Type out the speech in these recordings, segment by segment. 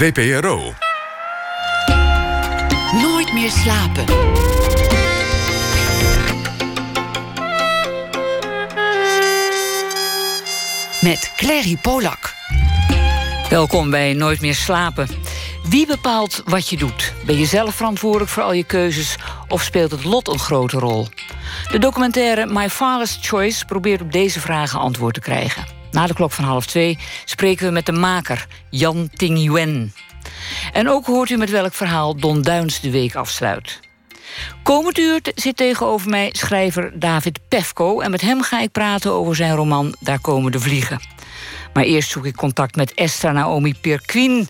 VPRO. Nooit meer slapen. Met Clary Polak. Welkom bij Nooit meer slapen. Wie bepaalt wat je doet? Ben je zelf verantwoordelijk voor al je keuzes of speelt het lot een grote rol? De documentaire My Father's Choice probeert op deze vragen antwoord te krijgen. Na de klok van half twee spreken we met de maker, Jan Ting. En ook hoort u met welk verhaal Don Duins de week afsluit. Komend uur zit tegenover mij schrijver David Pefko... en met hem ga ik praten over zijn roman Daar komen de vliegen. Maar eerst zoek ik contact met Esther Naomi Perquin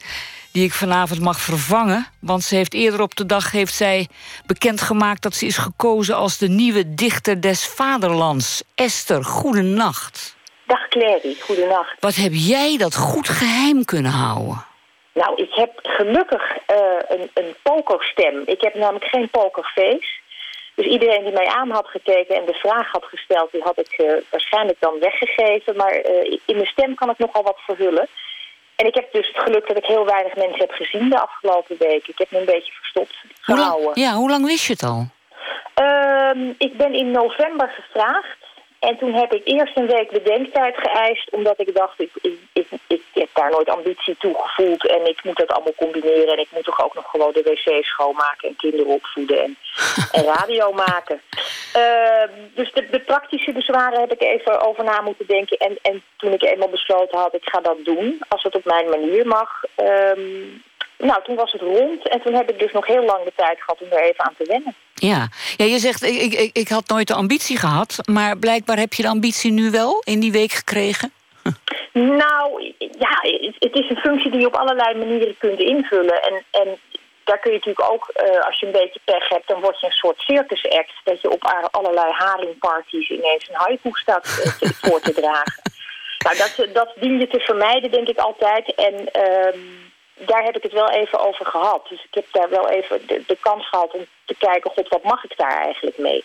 die ik vanavond mag vervangen. Want ze heeft eerder op de dag heeft zij bekendgemaakt... dat ze is gekozen als de nieuwe dichter des vaderlands. Esther, goedenacht. Dag Clary, goedenacht. Wat heb jij dat goed geheim kunnen houden? Nou, ik heb gelukkig uh, een, een pokerstem. Ik heb namelijk geen pokerface. Dus iedereen die mij aan had gekeken en de vraag had gesteld... die had ik uh, waarschijnlijk dan weggegeven. Maar uh, in mijn stem kan ik nogal wat verhullen. En ik heb dus het geluk dat ik heel weinig mensen heb gezien de afgelopen weken. Ik heb me een beetje verstopt gehouden. Hoe lang, ja, hoe lang wist je het al? Uh, ik ben in november gevraagd. En toen heb ik eerst een week bedenktijd geëist, omdat ik dacht, ik, ik, ik, ik, heb daar nooit ambitie toe gevoeld en ik moet dat allemaal combineren. En ik moet toch ook nog gewoon de wc schoonmaken en kinderen opvoeden en, en radio maken. Uh, dus de, de, praktische bezwaren heb ik even over na moeten denken. En, en toen ik eenmaal besloten had, ik ga dat doen, als het op mijn manier mag. Um, nou, toen was het rond en toen heb ik dus nog heel lang de tijd gehad om er even aan te wennen. Ja, ja je zegt, ik, ik, ik had nooit de ambitie gehad... maar blijkbaar heb je de ambitie nu wel in die week gekregen? Nou, ja, het is een functie die je op allerlei manieren kunt invullen. En, en daar kun je natuurlijk ook, uh, als je een beetje pech hebt... dan word je een soort circus act... dat je op allerlei haringparties ineens een haiku staat uh, voor te dragen. Nou, dat, dat dien je te vermijden, denk ik altijd. En... Uh, daar heb ik het wel even over gehad. Dus ik heb daar wel even de, de kans gehad om te kijken... god, wat mag ik daar eigenlijk mee?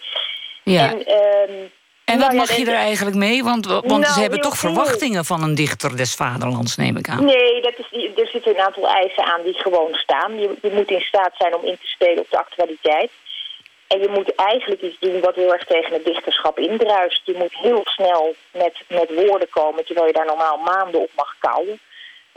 Ja. En, um, en wat nou mag je er eigenlijk mee? Want, want nou, ze hebben toch verwachtingen van een dichter des vaderlands, neem ik aan. Nee, dat is, er zitten een aantal eisen aan die gewoon staan. Je, je moet in staat zijn om in te spelen op de actualiteit. En je moet eigenlijk iets doen wat heel erg tegen het dichterschap indruist. Je moet heel snel met, met woorden komen... terwijl je daar normaal maanden op mag kouwen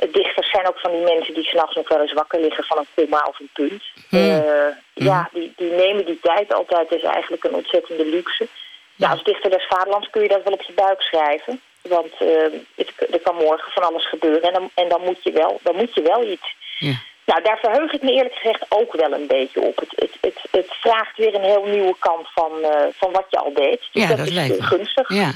dichters zijn ook van die mensen die s'nachts nog wel eens wakker liggen van een komma of een punt. Hmm. Uh, hmm. Ja, die, die nemen die tijd altijd. Dat is eigenlijk een ontzettende luxe. Ja, als dichter des vaderlands kun je dat wel op je buik schrijven. Want uh, het, er kan morgen van alles gebeuren en dan, en dan, moet, je wel, dan moet je wel iets. Ja. Nou, daar verheug ik me eerlijk gezegd ook wel een beetje op. Het, het, het, het vraagt weer een heel nieuwe kant van, uh, van wat je al deed. Dus ja, dat, dat is lijkt me. gunstig. Ja.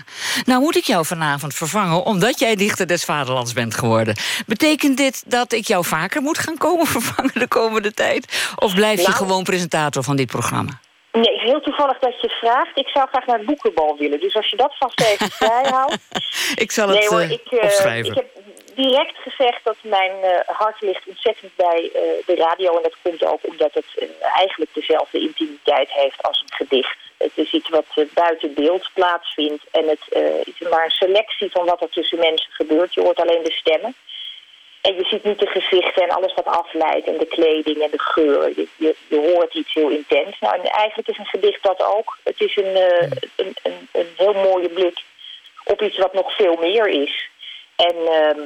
Nou moet ik jou vanavond vervangen omdat jij dichter des vaderlands bent geworden. Betekent dit dat ik jou vaker moet gaan komen vervangen de komende tijd? Of blijf je Nou. gewoon presentator van dit programma? Nee, is heel toevallig dat je vraagt. Ik zou graag naar het boekenbal willen. Dus als je dat vast even vrijhoudt. Ik zal het nee hoor, eh, ik, eh, opschrijven. ik heb direct gezegd dat mijn eh, hart ligt ontzettend bij eh, de radio. En dat komt ook omdat het eh, eigenlijk dezelfde intimiteit heeft als een gedicht. Het is iets wat buiten beeld plaatsvindt. En het is maar een selectie van wat er tussen mensen gebeurt. Je hoort alleen de stemmen. En je ziet niet de gezichten en alles wat afleidt. En de kleding en de geur. Je, je, hoort iets heel intens. Nou, en eigenlijk is een gedicht dat ook. Het is een, een, een, een heel mooie blik op iets wat nog veel meer is. En ehm,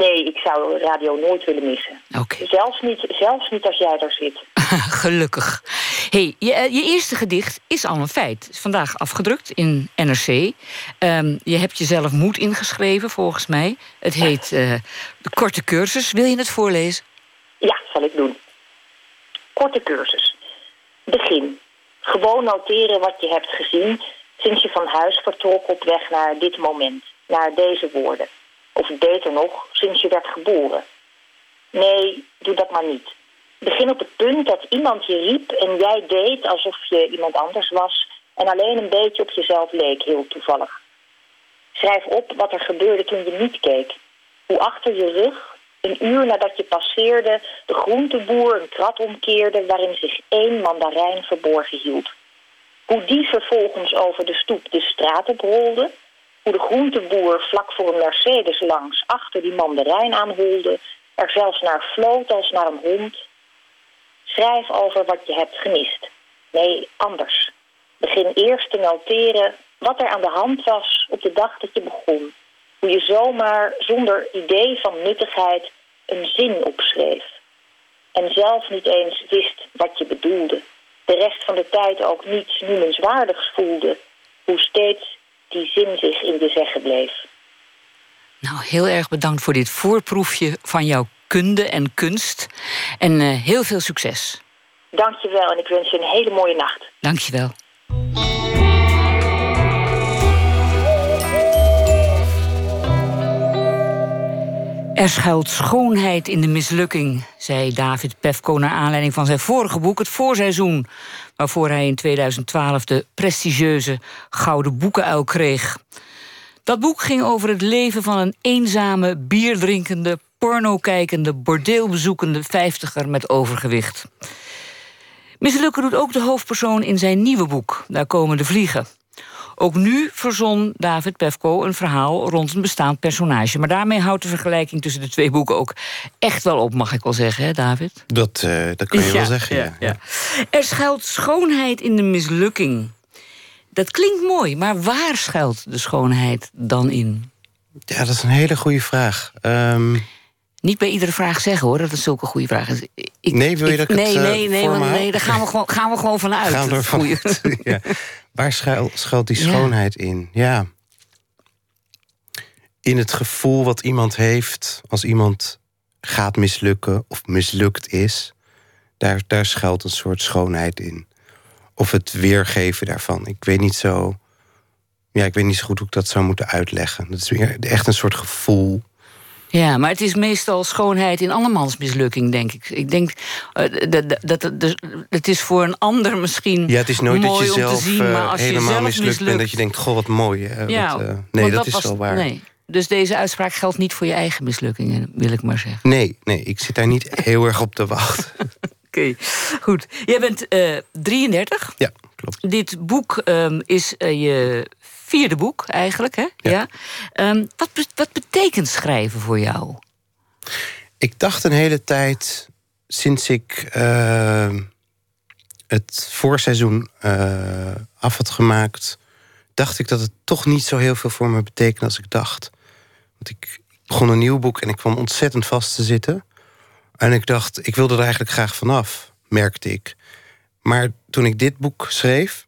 nee, ik zou radio nooit willen missen. Oké. Zelfs, niet, zelfs niet als jij daar zit. Gelukkig. Hey, je, eh, je eerste gedicht is al een feit. Is vandaag afgedrukt in NRC. Ehm, je hebt jezelf moed ingeschreven, volgens mij. Het heet eh, De Korte Cursus. Wil je het voorlezen? Ja, zal ik doen. Korte cursus. Begin. Gewoon noteren wat je hebt gezien sinds je van huis vertrok op weg naar dit moment. Naar deze woorden. Of beter nog, sinds je werd geboren. Nee, doe dat maar niet. Begin op het punt dat iemand je riep en jij deed alsof je iemand anders was... en alleen een beetje op jezelf leek, heel toevallig. Schrijf op wat er gebeurde toen je niet keek. Hoe achter je rug, een uur nadat je passeerde... de groenteboer een krat omkeerde waarin zich één mandarijn verborgen hield. Hoe die vervolgens over de stoep de straat oprolde... hoe de groenteboer vlak voor een Mercedes langs achter die mandarijn aanholde... er zelfs naar floot als naar een hond. Schrijf over wat je hebt gemist. Nee, anders. Begin eerst te noteren wat er aan de hand was op de dag dat je begon. Hoe je zomaar zonder idee van nuttigheid een zin opschreef. En zelf niet eens wist wat je bedoelde. De rest van de tijd ook niets noemenswaardigs voelde. Hoe steeds die zin zich in je zeggen bleef. Nou, heel erg bedankt voor dit voorproefje van jouw kunde en kunst. En uh, heel veel succes. Dank je wel en ik wens je een hele mooie nacht. Dank Er schuilt schoonheid in de mislukking, zei David Pefko naar aanleiding van zijn vorige boek, Het Voorseizoen, waarvoor hij in 2012 de prestigieuze Gouden Boekenuil kreeg. Dat boek ging over het leven van een eenzame, bierdrinkende, porno-kijkende, bordeelbezoekende vijftiger met overgewicht. Mislukken doet ook de hoofdpersoon in zijn nieuwe boek, Daar komen de vliegen. Ook nu verzon David Pefko een verhaal rond een bestaand personage. Maar daarmee houdt de vergelijking tussen de twee boeken ook echt wel op, mag ik wel zeggen, hè, David? Dat, uh, dat kan je wel zeggen, ja, ja. Er schuilt schoonheid in de mislukking. Dat klinkt mooi, maar waar schuilt de schoonheid dan in? Ja, dat is een hele goede vraag. Um... Niet bij iedere vraag zeggen hoor, dat het zulke goede vraag is. Ik, nee, wil je dat ik nee, het, nee, nee, nee, nee, daar gaan we gewoon, gaan we gewoon vanuit. Gaan we ervan ja. Waar schuilt, die schoonheid ja. in? Ja. In het gevoel wat iemand heeft als iemand gaat mislukken of mislukt is. Daar, daar schuilt een soort schoonheid in. Of het weergeven daarvan. Ik weet niet zo. Ja, ik weet niet zo goed hoe ik dat zou moeten uitleggen. Dat is echt een soort gevoel. Ja, maar het is meestal schoonheid in andermans mislukking, denk ik. Ik denk uh, dat, dat, dat, het is voor een ander misschien Ja, het is nooit mooi dat je zelf zien, als helemaal je mislukt, mislukt, bent... dat je denkt, goh, wat mooi. Uh, ja, nee, dat, dat is was, wel waar. Nee. Dus deze uitspraak geldt niet voor je eigen mislukkingen, wil ik maar zeggen. Nee, nee ik zit daar niet heel erg op te wachten. Oké, okay, goed. Jij bent 33. Ja, klopt. Dit boek um, is je vierde boek eigenlijk, hè? Ja. ja? Um, wat, wat betekent schrijven voor jou? Ik dacht een hele tijd, sinds ik uh, het voorseizoen uh, af had gemaakt, dacht ik dat het toch niet zo heel veel voor me betekende als ik dacht. Want ik begon een nieuw boek en ik kwam ontzettend vast te zitten. En ik dacht, ik wilde er eigenlijk graag vanaf, merkte ik. Maar toen ik dit boek schreef,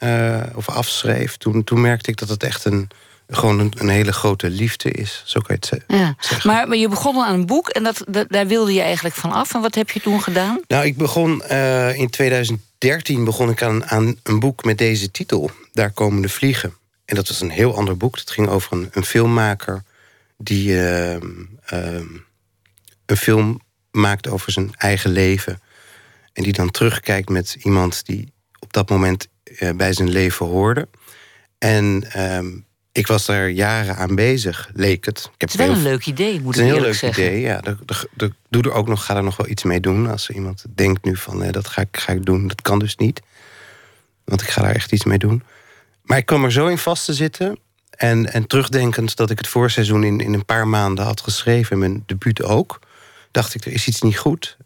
uh, of afschreef, toen, toen merkte ik dat het echt een, gewoon een, een, hele grote liefde is. Zo kan je het ja. zeggen. Maar, maar je begon al aan een boek en dat, dat, daar wilde je eigenlijk van af. En wat heb je toen gedaan? Nou, ik begon uh, in 2013 begon ik aan, aan een boek met deze titel. Daar komen de vliegen. En dat was een heel ander boek. Het ging over een, een filmmaker die uh, een film maakt over zijn eigen leven. En die dan terugkijkt met iemand die op dat moment bij zijn leven hoorde. En um, ik was daar jaren aan bezig, leek het. Ik heb het is wel veel... een leuk idee, moet het is ik een heel leuk zeggen. idee, ja. De, de, de, doe er ook nog, ga er nog wel iets mee doen. Als iemand denkt nu van, eh, dat ga ik, ga ik doen. Dat kan dus niet. Want ik ga daar echt iets mee doen. Maar ik kwam er zo in vast te zitten. En, en terugdenkend dat ik het voorseizoen in, in een paar maanden had geschreven... en mijn debuut ook, dacht ik, er is iets niet goed.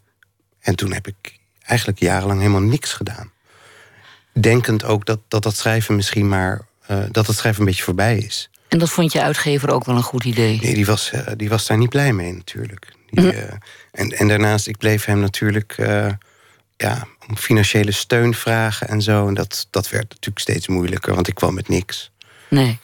En toen heb ik eigenlijk jarenlang helemaal niks gedaan. Denkend ook dat dat, dat schrijven misschien maar... Uh, dat het schrijven een beetje voorbij is. En dat vond je uitgever ook wel een goed idee? Nee, die was, uh, die was daar niet blij mee natuurlijk. Die, uh, en, en daarnaast, ik bleef hem natuurlijk ja, om financiële steun vragen en zo. En dat, dat werd natuurlijk steeds moeilijker, want ik kwam met niks. Nee.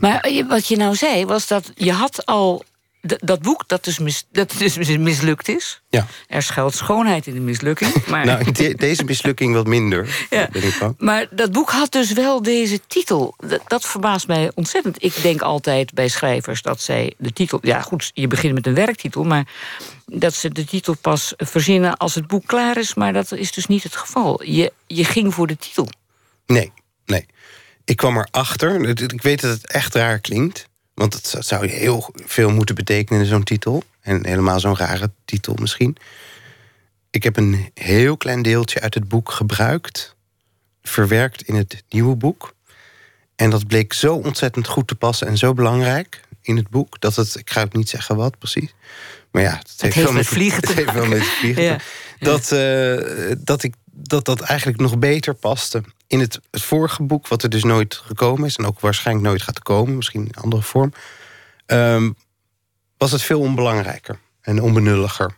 Maar wat je nou zei, was dat je had al dat boek dat dus, mis, dat dus mislukt is. Ja. Er schuilt schoonheid in de mislukking. Maar... nou, de, deze mislukking wat minder, ja. ben ik van. Maar dat boek had dus wel deze titel. Dat, dat, verbaast mij ontzettend. Ik denk altijd bij schrijvers dat zij de titel... Ja, goed, je begint met een werktitel... maar dat ze de titel pas verzinnen als het boek klaar is... maar dat is dus niet het geval. Je, je ging voor de titel. Nee, nee. Ik kwam erachter, ik weet dat het echt raar klinkt... Want het zou heel veel moeten betekenen in zo'n titel. En helemaal zo'n rare titel misschien. Ik heb een heel klein deeltje uit het boek gebruikt. Verwerkt in het nieuwe boek. En dat bleek zo ontzettend goed te passen en zo belangrijk in het boek. Dat het, ik ga ook niet zeggen wat precies. Maar ja, het, heeft wel met vliegen te te- Dat, eh, dat, ik, dat dat eigenlijk nog beter paste in het, het vorige boek, wat er dus nooit gekomen is en ook waarschijnlijk nooit gaat komen, misschien in andere vorm. ehm, was het veel onbelangrijker en onbenulliger.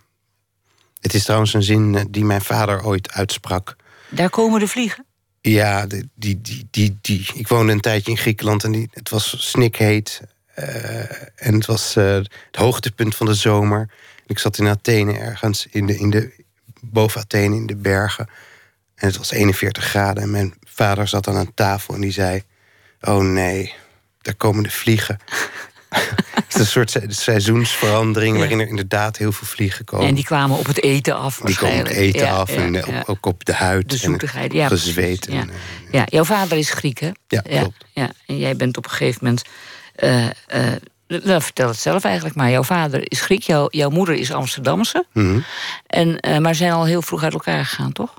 Het is trouwens een zin eh, die mijn vader ooit uitsprak. Daar komen de vliegen. Ja, die, die, die, die, die, ik woonde een tijdje in Griekenland en die, het was snikheet. eh, en het was eh, het hoogtepunt van de zomer. Ik zat in Athene ergens, in de, in de, boven Athene in de bergen. En het was 41 graden. En mijn vader zat aan een tafel en die zei... Oh nee, daar komen de vliegen. het is een soort se- seizoensverandering... Ja. waarin er inderdaad heel veel vliegen komen. En die kwamen op het eten af Die komen het waarschijnlijk. eten Ja, af ja, en eh, ook, op de huid. De en zoetigheid, ja, gezweet. en, ja. eh, Ja, jouw vader is Griek, hè? Ja, klopt. Ja, en jij bent op een gegeven moment... eh, nou, vertel het zelf eigenlijk maar. Jouw vader is Griek, jouw, jouw moeder is Amsterdamse. mhm. En, eh, maar zijn al heel vroeg uit elkaar gegaan, toch?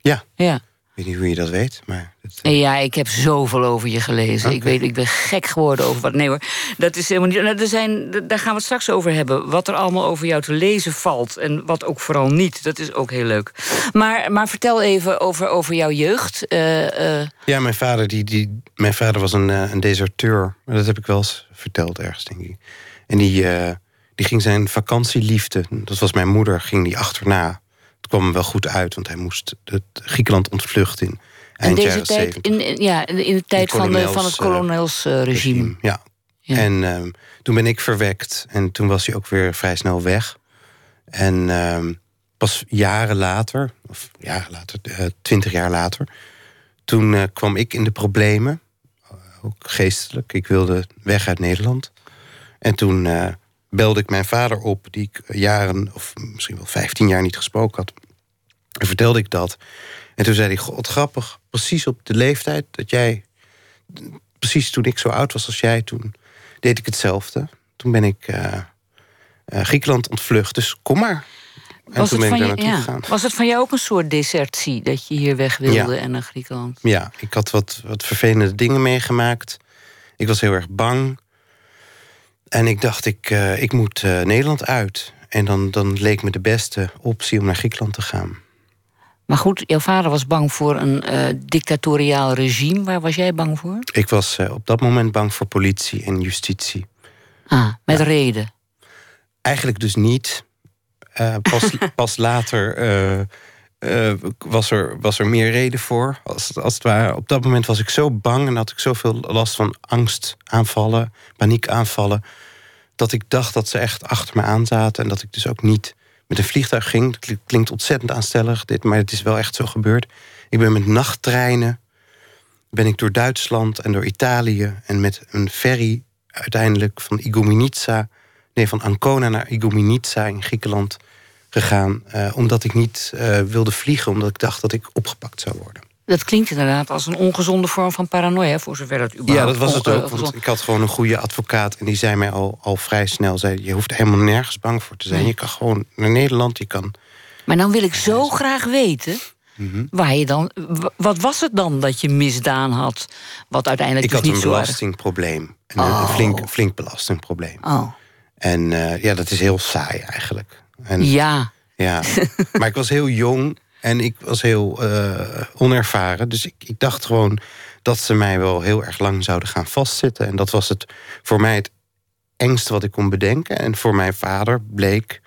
Ja, Ja. Weet niet hoe je dat weet, maar... En ja, ik heb zoveel over je gelezen. Ik weet, ik ben gek geworden over wat. Nee hoor, dat is helemaal niet. nou, Er zijn, daar gaan we het straks over hebben. Wat er allemaal over jou te lezen valt. En wat ook vooral niet. Dat is ook heel leuk. Maar, maar vertel even over, over jouw jeugd. Eh, eh, Ja, mijn vader, die, die, mijn vader was een, eh, een deserteur. Dat heb ik wel eens verteld ergens, denk ik. En die, eh, die ging zijn vakantieliefde, dat was mijn moeder, ging die achterna. Kwam hem wel goed uit, want hij moest het Griekenland ontvluchten in deze jaren tijd, 70. in, in- ja, in de tijd van, de, van het kolonelsregime. Ja. Ja. En ehm, toen ben ik verwekt. En toen was hij ook weer vrij snel weg. En ehm, pas jaren later, of jaren later, eh, twintig jaar later... toen eh, kwam ik in de problemen. eh, Ook geestelijk. Ik wilde weg uit Nederland. En toen eh, belde ik mijn vader op... die ik jaren, of misschien wel vijftien jaar niet gesproken had. En vertelde ik dat. En toen zei hij, god grappig, precies op de leeftijd dat jij precies toen ik zo oud was als jij, toen deed ik hetzelfde. Toen ben ik eh, eh, Griekenland ontvlucht, dus kom maar. En Was toen het, ben van je, ja. gegaan. was het van jou ook een soort desertie dat je hier weg wilde Ja. en naar Griekenland? Ja, ik had wat, wat vervelende dingen meegemaakt. Ik was heel erg bang. En ik dacht, ik, eh, ik moet eh, Nederland uit. En dan, dan leek me de beste optie om naar Griekenland te gaan. Maar goed, jouw vader was bang voor een eh, dictatoriaal regime. Waar was jij bang voor? Ik was op dat moment bang voor politie en justitie. Ah, met reden. Eigenlijk dus niet. Pas, pas later eh, was, er, was er meer reden voor. Als, als het ware. Op dat moment was ik zo bang en had ik zoveel last van angstaanvallen, paniekaanvallen. Dat ik dacht dat ze echt achter me aan zaten. En dat ik dus ook niet met een vliegtuig ging. Dat klinkt- klinkt ontzettend aanstellig, dit, maar het is wel echt zo gebeurd. Ik ben met nachttreinen ben ik door Duitsland en door Italië en met een ferry uiteindelijk van Igoumenitsa, nee, van Ancona naar Igoumenitsa in Griekenland gegaan, eh, omdat ik niet eh, wilde vliegen, omdat ik dacht dat ik opgepakt zou worden. Dat klinkt inderdaad als een ongezonde vorm van paranoia, voor zover dat überhaupt Ja, dat was het ook. Want ik had gewoon een goede advocaat en die zei mij al, al vrij snel: zei, je hoeft helemaal nergens bang voor te zijn. Je kan gewoon naar Nederland, je kan. Maar dan wil ik zo graag weten. Mhm. Waar je dan, wat was het dan dat je misdaan had? Wat uiteindelijk Ik dus had niet een zo belastingprobleem. Een, een Oh. flink, flink belastingprobleem. Oh, En eh, ja, dat is heel saai eigenlijk. En, ja. Ja, maar ik was heel jong en ik was heel eh, onervaren. Dus ik, ik dacht gewoon dat ze mij wel heel erg lang zouden gaan vastzitten. En dat was het voor mij het engste wat ik kon bedenken. En voor mijn vader bleek,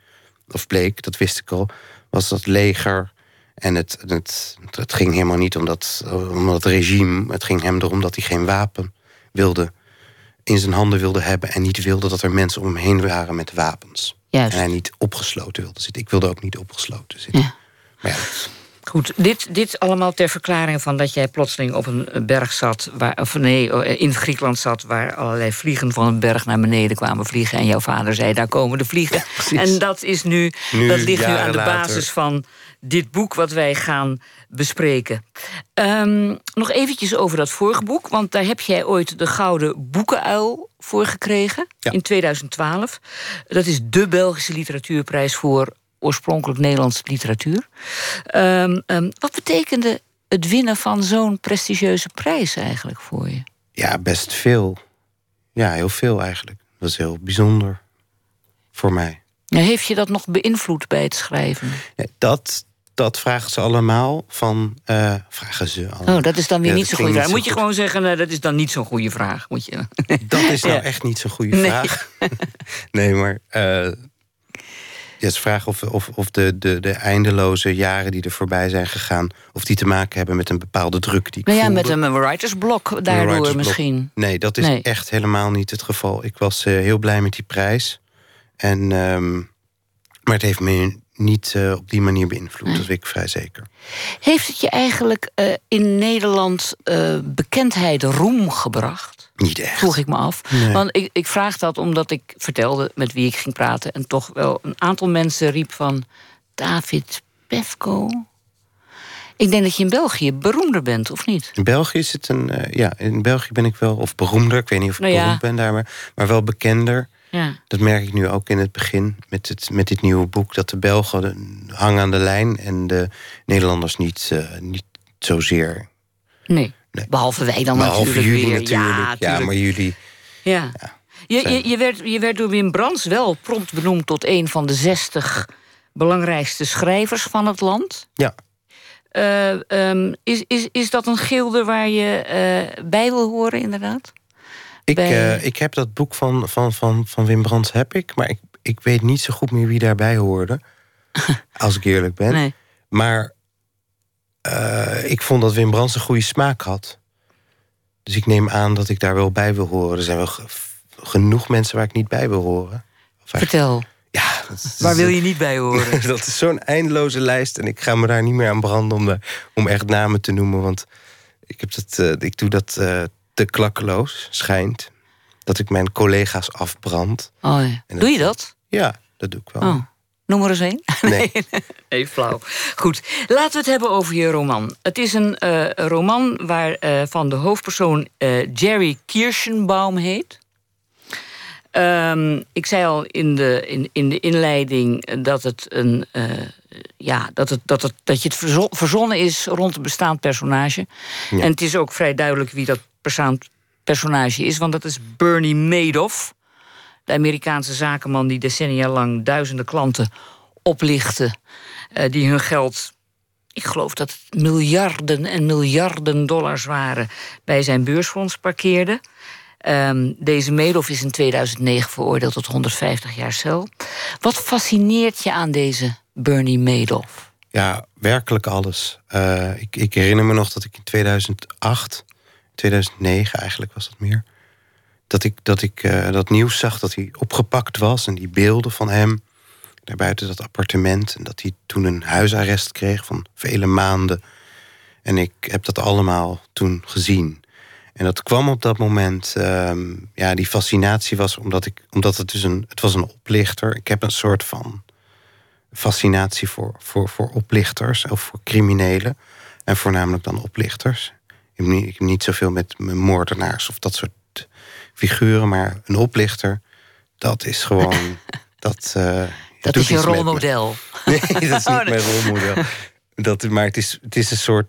of bleek, dat wist ik al, was dat leger. En het, het, het ging helemaal niet om dat, om dat regime. Het ging hem erom dat hij geen wapen wilde in zijn handen wilde hebben. En niet wilde dat er mensen om hem heen waren met wapens. Juist. En hij niet opgesloten wilde zitten. Ik wilde ook niet opgesloten zitten. Ja. Maar ja, Goed, dit, dit allemaal ter verklaring van dat jij plotseling op een berg zat, waar, of nee, in Griekenland zat, waar allerlei vliegen van een berg naar beneden kwamen vliegen. En jouw vader zei: daar komen de vliegen. en dat is nu, Nu, dat ligt nu aan de later. basis van dit boek wat wij gaan bespreken. Ehm, nog eventjes over dat vorige boek, want daar heb jij ooit de Gouden Boekenuil voor gekregen Ja. in 2012. Dat is de Belgische literatuurprijs voor oorspronkelijk Nederlandse literatuur. Ehm, ehm, wat betekende het winnen van zo'n prestigieuze prijs eigenlijk voor je? ja, best veel. Ja, heel veel eigenlijk. Dat is heel bijzonder voor mij. heeft je dat nog beïnvloed bij het schrijven? Dat, dat vragen ze allemaal van. Uh, vragen ze allemaal. Oh, dat is dan weer niet zo'n goede vraag. Moet je gewoon zeggen, uh, dat is dan niet zo'n goede vraag. Moet je... Dat is nou echt niet zo'n goede vraag. nee, maar. Uh, ja, ze vragen of, of, of de, de, de eindeloze jaren die er voorbij zijn gegaan... of die te maken hebben met een bepaalde druk die ik Nou ja, met een writersblok daardoor misschien. Nee, dat is echt helemaal niet het geval. Ik was heel blij met die prijs. En, um, maar het heeft me niet uh, op die manier beïnvloed. Dat weet ik vrij zeker. Heeft het je eigenlijk uh, in Nederland uh, bekendheid, roem gebracht? Niet echt. Vroeg ik me af. Nee. Want ik, ik vraag dat omdat ik vertelde met wie ik ging praten... en toch wel een aantal mensen riep van... David Pefko... Ik denk dat je in België beroemder bent, of niet? In België is het een. ja, in België ben ik wel. Of beroemder. Ik weet niet of ik nou ja. beroemd ben daar, maar, maar wel bekender. Ja. Dat merk ik nu ook in het begin met, het, met dit nieuwe boek. Dat de Belgen hangen aan de lijn en de Nederlanders niet, uh, niet zozeer. Nee. nee. Behalve wij dan Behalve natuurlijk jullie weer. natuurlijk. Ja, ja, maar jullie. Ja. ja. Je, je, je, werd, je werd door Wim Brands wel prompt benoemd tot een van de 60 belangrijkste schrijvers van het land. Ja. Uh, um, is, is, is dat een gilde waar je uh, bij wil horen, inderdaad? Ik, uh, ik heb dat boek van, van, van, van Wim Brands, heb ik, maar ik, ik weet niet zo goed meer wie daarbij hoorde. als ik eerlijk ben. Nee. Maar uh, ik vond dat Wim Brands een goede smaak had. Dus ik neem aan dat ik daar wel bij wil horen. Er zijn wel genoeg mensen waar ik niet bij wil horen. Vertel. Ja, is, waar wil je niet bij horen? dat is zo'n eindeloze lijst. En ik ga me daar niet meer aan branden om, de, om echt namen te noemen. Want ik, heb dat, uh, ik doe dat uh, te klakkeloos, schijnt. Dat ik mijn collega's afbrand. Oh ja. Doe je dat? Ja, dat doe ik wel. Oh. Noem er eens één. Nee. nee, flauw. Goed, laten we het hebben over je roman. Het is een uh, roman waarvan uh, de hoofdpersoon uh, Jerry Kirschenbaum heet. Um, ik zei al in de, in, in de inleiding dat het een. ja, dat, het, dat, het, dat je het verzonnen is rond een bestaand personage. Ja. En het is ook vrij duidelijk wie dat personage is, want dat is Bernie Madoff. De Amerikaanse zakenman die decennia lang duizenden klanten oplichtte. Uh, die hun geld, ik geloof dat het miljarden en miljarden dollars waren, bij zijn beursfonds parkeerde. Um, deze Madoff is in 2009 veroordeeld tot 150 jaar cel. Wat fascineert je aan deze Bernie Madoff? Ja, werkelijk alles. Uh, ik, ik herinner me nog dat ik in 2008 2009 eigenlijk was dat meer. Dat ik, dat, ik uh, dat nieuws zag dat hij opgepakt was en die beelden van hem. Daarbuiten dat appartement. En dat hij toen een huisarrest kreeg van vele maanden. En ik heb dat allemaal toen gezien. En dat kwam op dat moment. Uh, ja, die fascinatie was omdat, ik, omdat het dus een. Het was een oplichter. Ik heb een soort van fascinatie voor, voor, voor oplichters of voor criminelen. En voornamelijk dan oplichters. Ik heb niet, ik heb niet zoveel met moordenaars of dat soort figuren, maar een oplichter, dat is gewoon. dat, uh, dat is je rolmodel. Nee, dat is niet oh, mijn rolmodel. Dat, maar het is, het is een soort.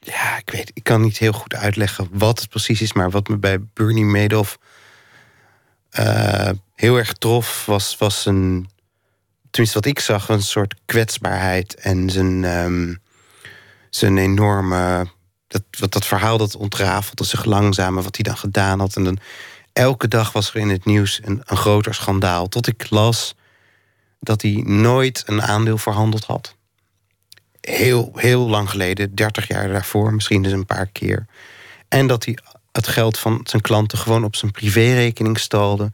Ja, ik weet, ik kan niet heel goed uitleggen wat het precies is, maar wat me bij Bernie Madoff uh, heel erg trof, was, was een. Tenminste, wat ik zag, een soort kwetsbaarheid en zijn, um, zijn enorme dat, dat verhaal dat ontrafelde zich langzamer, wat hij dan gedaan had. En dan elke dag was er in het nieuws een, groter schandaal. Tot ik las dat hij nooit een aandeel verhandeld had. Heel, heel lang geleden, 30 jaar daarvoor, misschien dus een paar keer. En dat hij het geld van zijn klanten gewoon op zijn privérekening stalde.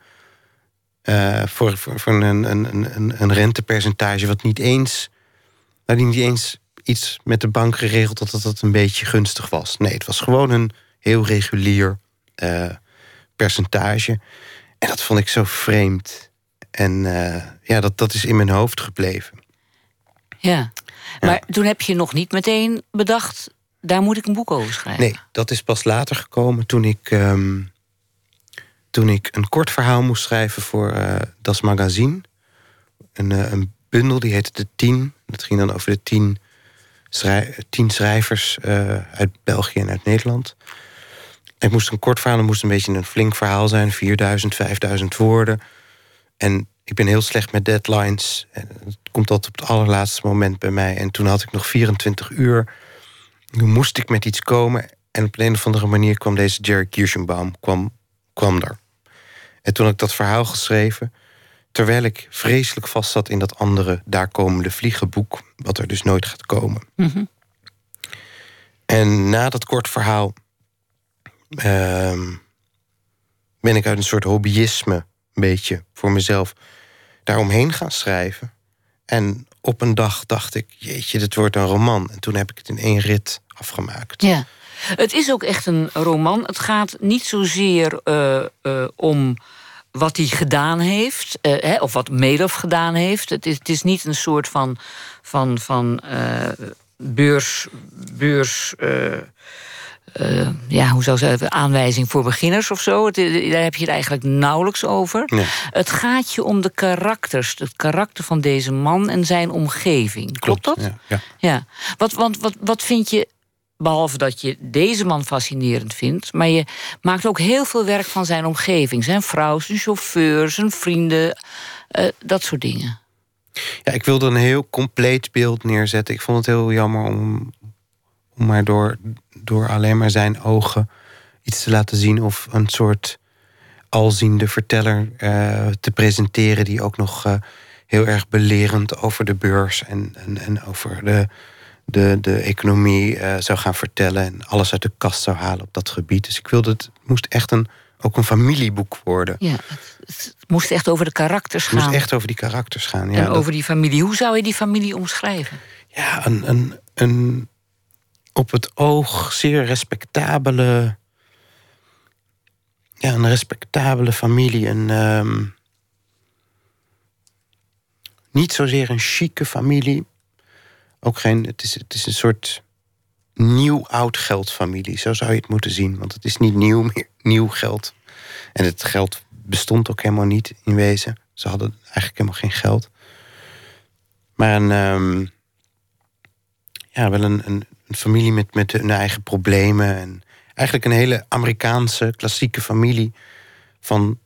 Uh, voor, voor, een, een, een, een rentepercentage wat niet eens. Niet eens iets met de bank geregeld dat het een beetje gunstig was. Nee, het was gewoon een heel regulier uh, percentage. En dat vond ik zo vreemd. En uh, ja, dat, dat is in mijn hoofd gebleven. Ja, maar ja. toen heb je nog niet meteen bedacht... daar moet ik een boek over schrijven. Nee, dat is pas later gekomen toen ik... Um, toen ik een kort verhaal moest schrijven voor uh, Das Magazine. Een, een bundel, die heette De Tien. Dat ging dan over de tien schrij tien schrijvers uh, uit België en uit Nederland. Ik moest een kort verhaal, het moest een beetje een flink verhaal zijn, 4000, 5000 woorden. En ik ben heel slecht met deadlines. Het komt altijd op het allerlaatste moment bij mij. En toen had ik nog 24 uur. Toen moest ik met iets komen. En op een of andere manier kwam deze Jerry Kirschenbaum kwam, kwam er. En toen had ik dat verhaal geschreven... terwijl ik vreselijk vast zat in dat andere Daar komende vliegenboek... wat er dus nooit gaat komen. Mhm. En na dat kort verhaal... ehm, ben ik uit een soort hobbyisme, een beetje, voor mezelf... daaromheen gaan schrijven. En op een dag dacht ik, jeetje, dit wordt een roman. En toen heb ik het in één rit afgemaakt. Ja. Het is ook echt een roman. Het gaat niet zozeer eh, eh, om wat hij gedaan heeft, eh, hè, of wat Madoff gedaan heeft. Het is, het is niet een soort van, van, van eh, beurs. beurs eh, ja, hoe zou ik zeggen, aanwijzing voor beginners of zo. Het, daar heb je het eigenlijk nauwelijks over. Nee. Het gaat je om de karakters, het karakter van deze man en zijn omgeving. Klopt, dat? Ja, ja. Ja, wat, want wat, wat vind je, behalve dat je deze man fascinerend vindt, maar je maakt ook heel veel werk van zijn omgeving. Zijn vrouw, zijn chauffeur, zijn vrienden, eh, dat soort dingen. Ja, ik wilde een heel compleet beeld neerzetten. Ik vond het heel jammer om, om maar door, door alleen maar zijn ogen iets te laten zien of een soort alziende verteller eh, te presenteren die ook nog eh, heel erg belerend over de beurs en, en, en over de, de, de economie eh, zou gaan vertellen en alles uit de kast zou halen op dat gebied. Dus ik wilde het, het moest echt een, ook een familieboek worden. Ja, het, het moest echt over de karakters Het moest gaan. echt over die karakters gaan. Ja, en dat- over die familie. Hoe zou je die familie omschrijven? ja, een, een, een op het oog zeer respectabele. Ja, een respectabele familie. Een, ehm, niet zozeer een chique familie. Ook geen. Het is, het is een soort nieuw-oud geldfamilie. Zo zou je het moeten zien. Want het is niet nieuw nieuw geld. En het geld bestond ook helemaal niet in wezen. Ze hadden eigenlijk helemaal geen geld. Maar een. ehm, ja, wel een, een, een familie met, met hun eigen problemen. En eigenlijk een hele Amerikaanse klassieke familie van,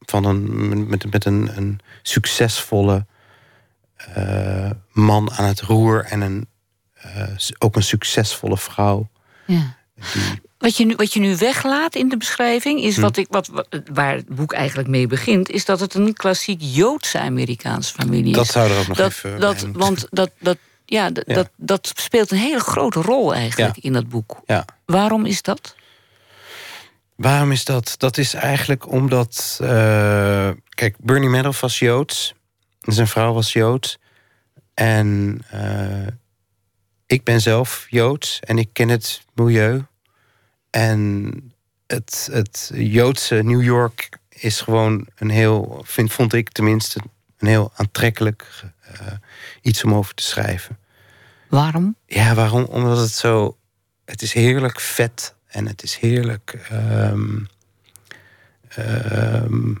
van een, met, met een, een succesvolle eh, man aan het roer en een, eh, ook een succesvolle vrouw. Ja. Die, Wat je, nu, wat je nu weglaat in de beschrijving, Hm. is wat ik, wat, waar het boek eigenlijk mee begint, is dat het een klassiek Joodse Amerikaanse familie is. dat zou er ook nog dat, even dat, want dat, dat, ja. Dat, dat speelt een hele grote rol eigenlijk Ja. in dat boek. Ja. Waarom is dat? Waarom is dat? Dat is eigenlijk omdat. eh, kijk, Bernie Madoff was Joods. Zijn vrouw was Joods. En eh, ik ben zelf Joods en ik ken het milieu. En het, het Joodse New York is gewoon een heel, vind, vond ik tenminste, een heel aantrekkelijk eh, iets om over te schrijven. Waarom? Ja, waarom? Omdat het zo. Het is heerlijk vet en het is heerlijk. ehm,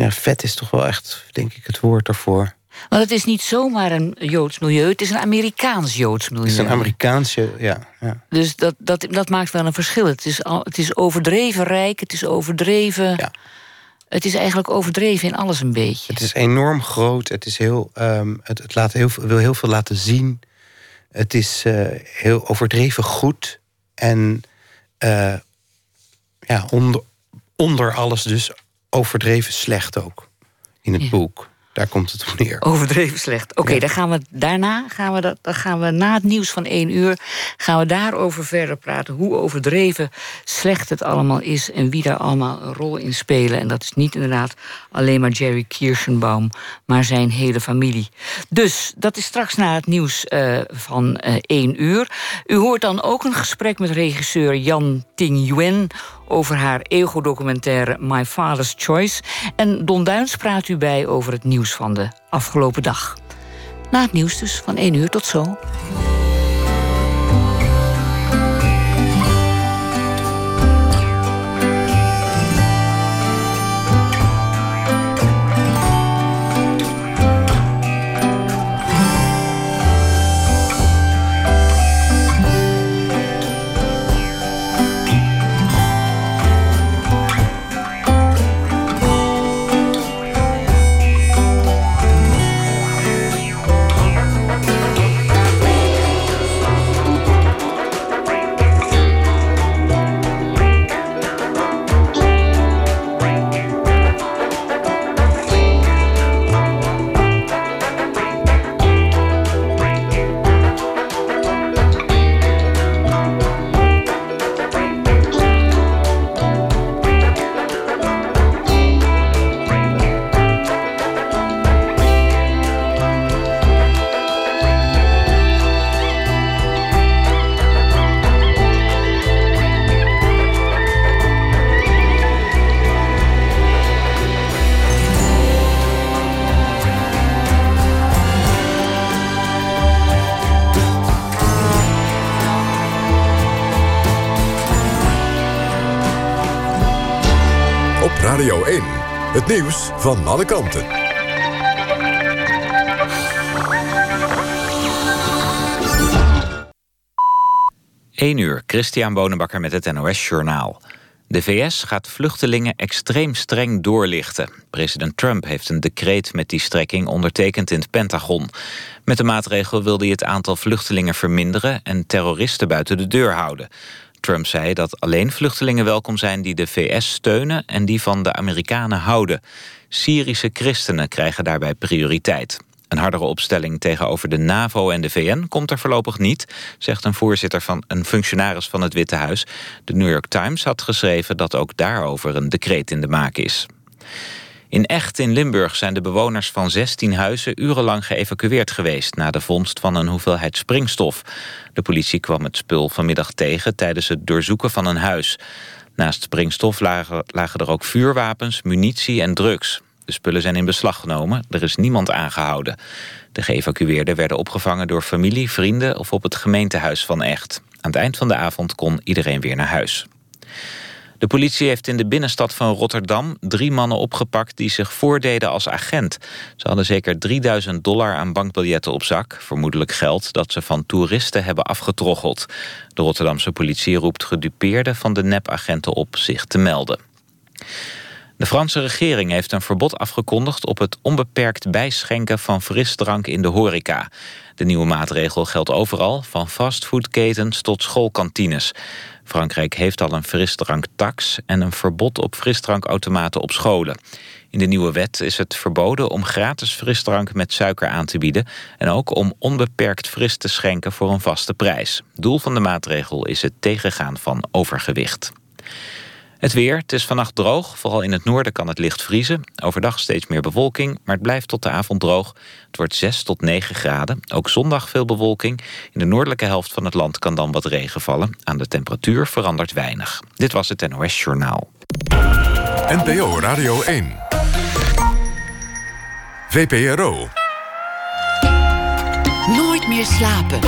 ja, vet is toch wel echt, denk ik, het woord ervoor. Want het is niet zomaar een Joods milieu, het is een Amerikaans Joods milieu. Het is een Amerikaanse. Ja, ja. Dus dat, dat, dat maakt wel een verschil. Het is, al, het is overdreven rijk, het is overdreven. Ja. Het is eigenlijk overdreven in alles een beetje. Het is enorm groot. Het, is heel, ehm, het, het laat heel, veel- wil heel veel laten zien. Het is eh, heel overdreven goed. En eh, ja, onder, onder alles dus overdreven slecht ook. In het Ja. boek. Daar komt het op neer. Overdreven slecht. Oké, Ja. dan gaan we daarna gaan we dat, dan gaan we na het nieuws van één uur gaan we daarover verder praten. Hoe overdreven slecht het allemaal is en wie daar allemaal een rol in spelen. En dat is niet inderdaad alleen maar Jerry Kirschenbaum, maar zijn hele familie. Dus dat is straks na het nieuws eh, van eh, één uur. U hoort dan ook een gesprek met regisseur Jan Ting Yuen over haar ego-documentaire My Father's Choice. En Don Duins praat u bij over het nieuws van de afgelopen dag. Na het nieuws dus, van 1 uur tot zo. Nieuws van alle kanten. 1 uur, Christian Bonenbakker met het NOS Journaal. De VS gaat vluchtelingen extreem streng doorlichten. President Trump heeft een decreet met die strekking ondertekend in het Pentagon. Met de maatregel wilde hij het aantal vluchtelingen verminderen... en terroristen buiten de deur houden. Trump zei dat alleen vluchtelingen welkom zijn die de VS steunen... en die van de Amerikanen houden. Syrische christenen krijgen daarbij prioriteit. Een hardere opstelling tegenover de NAVO en de VN komt er voorlopig niet, zegt een voorzitter van een functionaris van het Witte Huis. De New York Times had geschreven dat ook daarover een decreet in de maak is. In Echt in Limburg zijn de bewoners van 16 huizen urenlang geëvacueerd geweest na de vondst van een hoeveelheid springstof. De politie kwam het spul vanmiddag tegen tijdens het doorzoeken van een huis. Naast springstof lagen, er ook vuurwapens, munitie en drugs. De spullen zijn in beslag genomen, er is niemand aangehouden. De geëvacueerden werden opgevangen door familie, vrienden of op het gemeentehuis van Echt. Aan het eind van de avond kon iedereen weer naar huis. De politie heeft in de binnenstad van Rotterdam drie mannen opgepakt die zich voordeden als agent. Ze hadden zeker 3000 dollar aan bankbiljetten op zak, vermoedelijk geld dat ze van toeristen hebben afgetroggeld. De Rotterdamse politie roept gedupeerden van de nepagenten op zich te melden. De Franse regering heeft een verbod afgekondigd op het onbeperkt bijschenken van frisdrank in de horeca. De nieuwe maatregel geldt overal, van fastfoodketens tot schoolkantines. Frankrijk heeft al een frisdranktax en een verbod op frisdrankautomaten op scholen. In de nieuwe wet is het verboden om gratis frisdrank met suiker aan te bieden... en ook om onbeperkt fris te schenken voor een vaste prijs. Doel van de maatregel is het tegengaan van overgewicht. Het weer, het is vannacht droog. Vooral in het noorden kan het licht vriezen. Overdag steeds meer bewolking, maar het blijft tot de avond droog. Het wordt 6 tot 9 graden. Ook zondag veel bewolking. In de noordelijke helft van het land kan dan wat regen vallen. Aan de temperatuur verandert weinig. Dit was het NOS Journaal. NPO Radio 1. VPRO. Nooit meer slapen.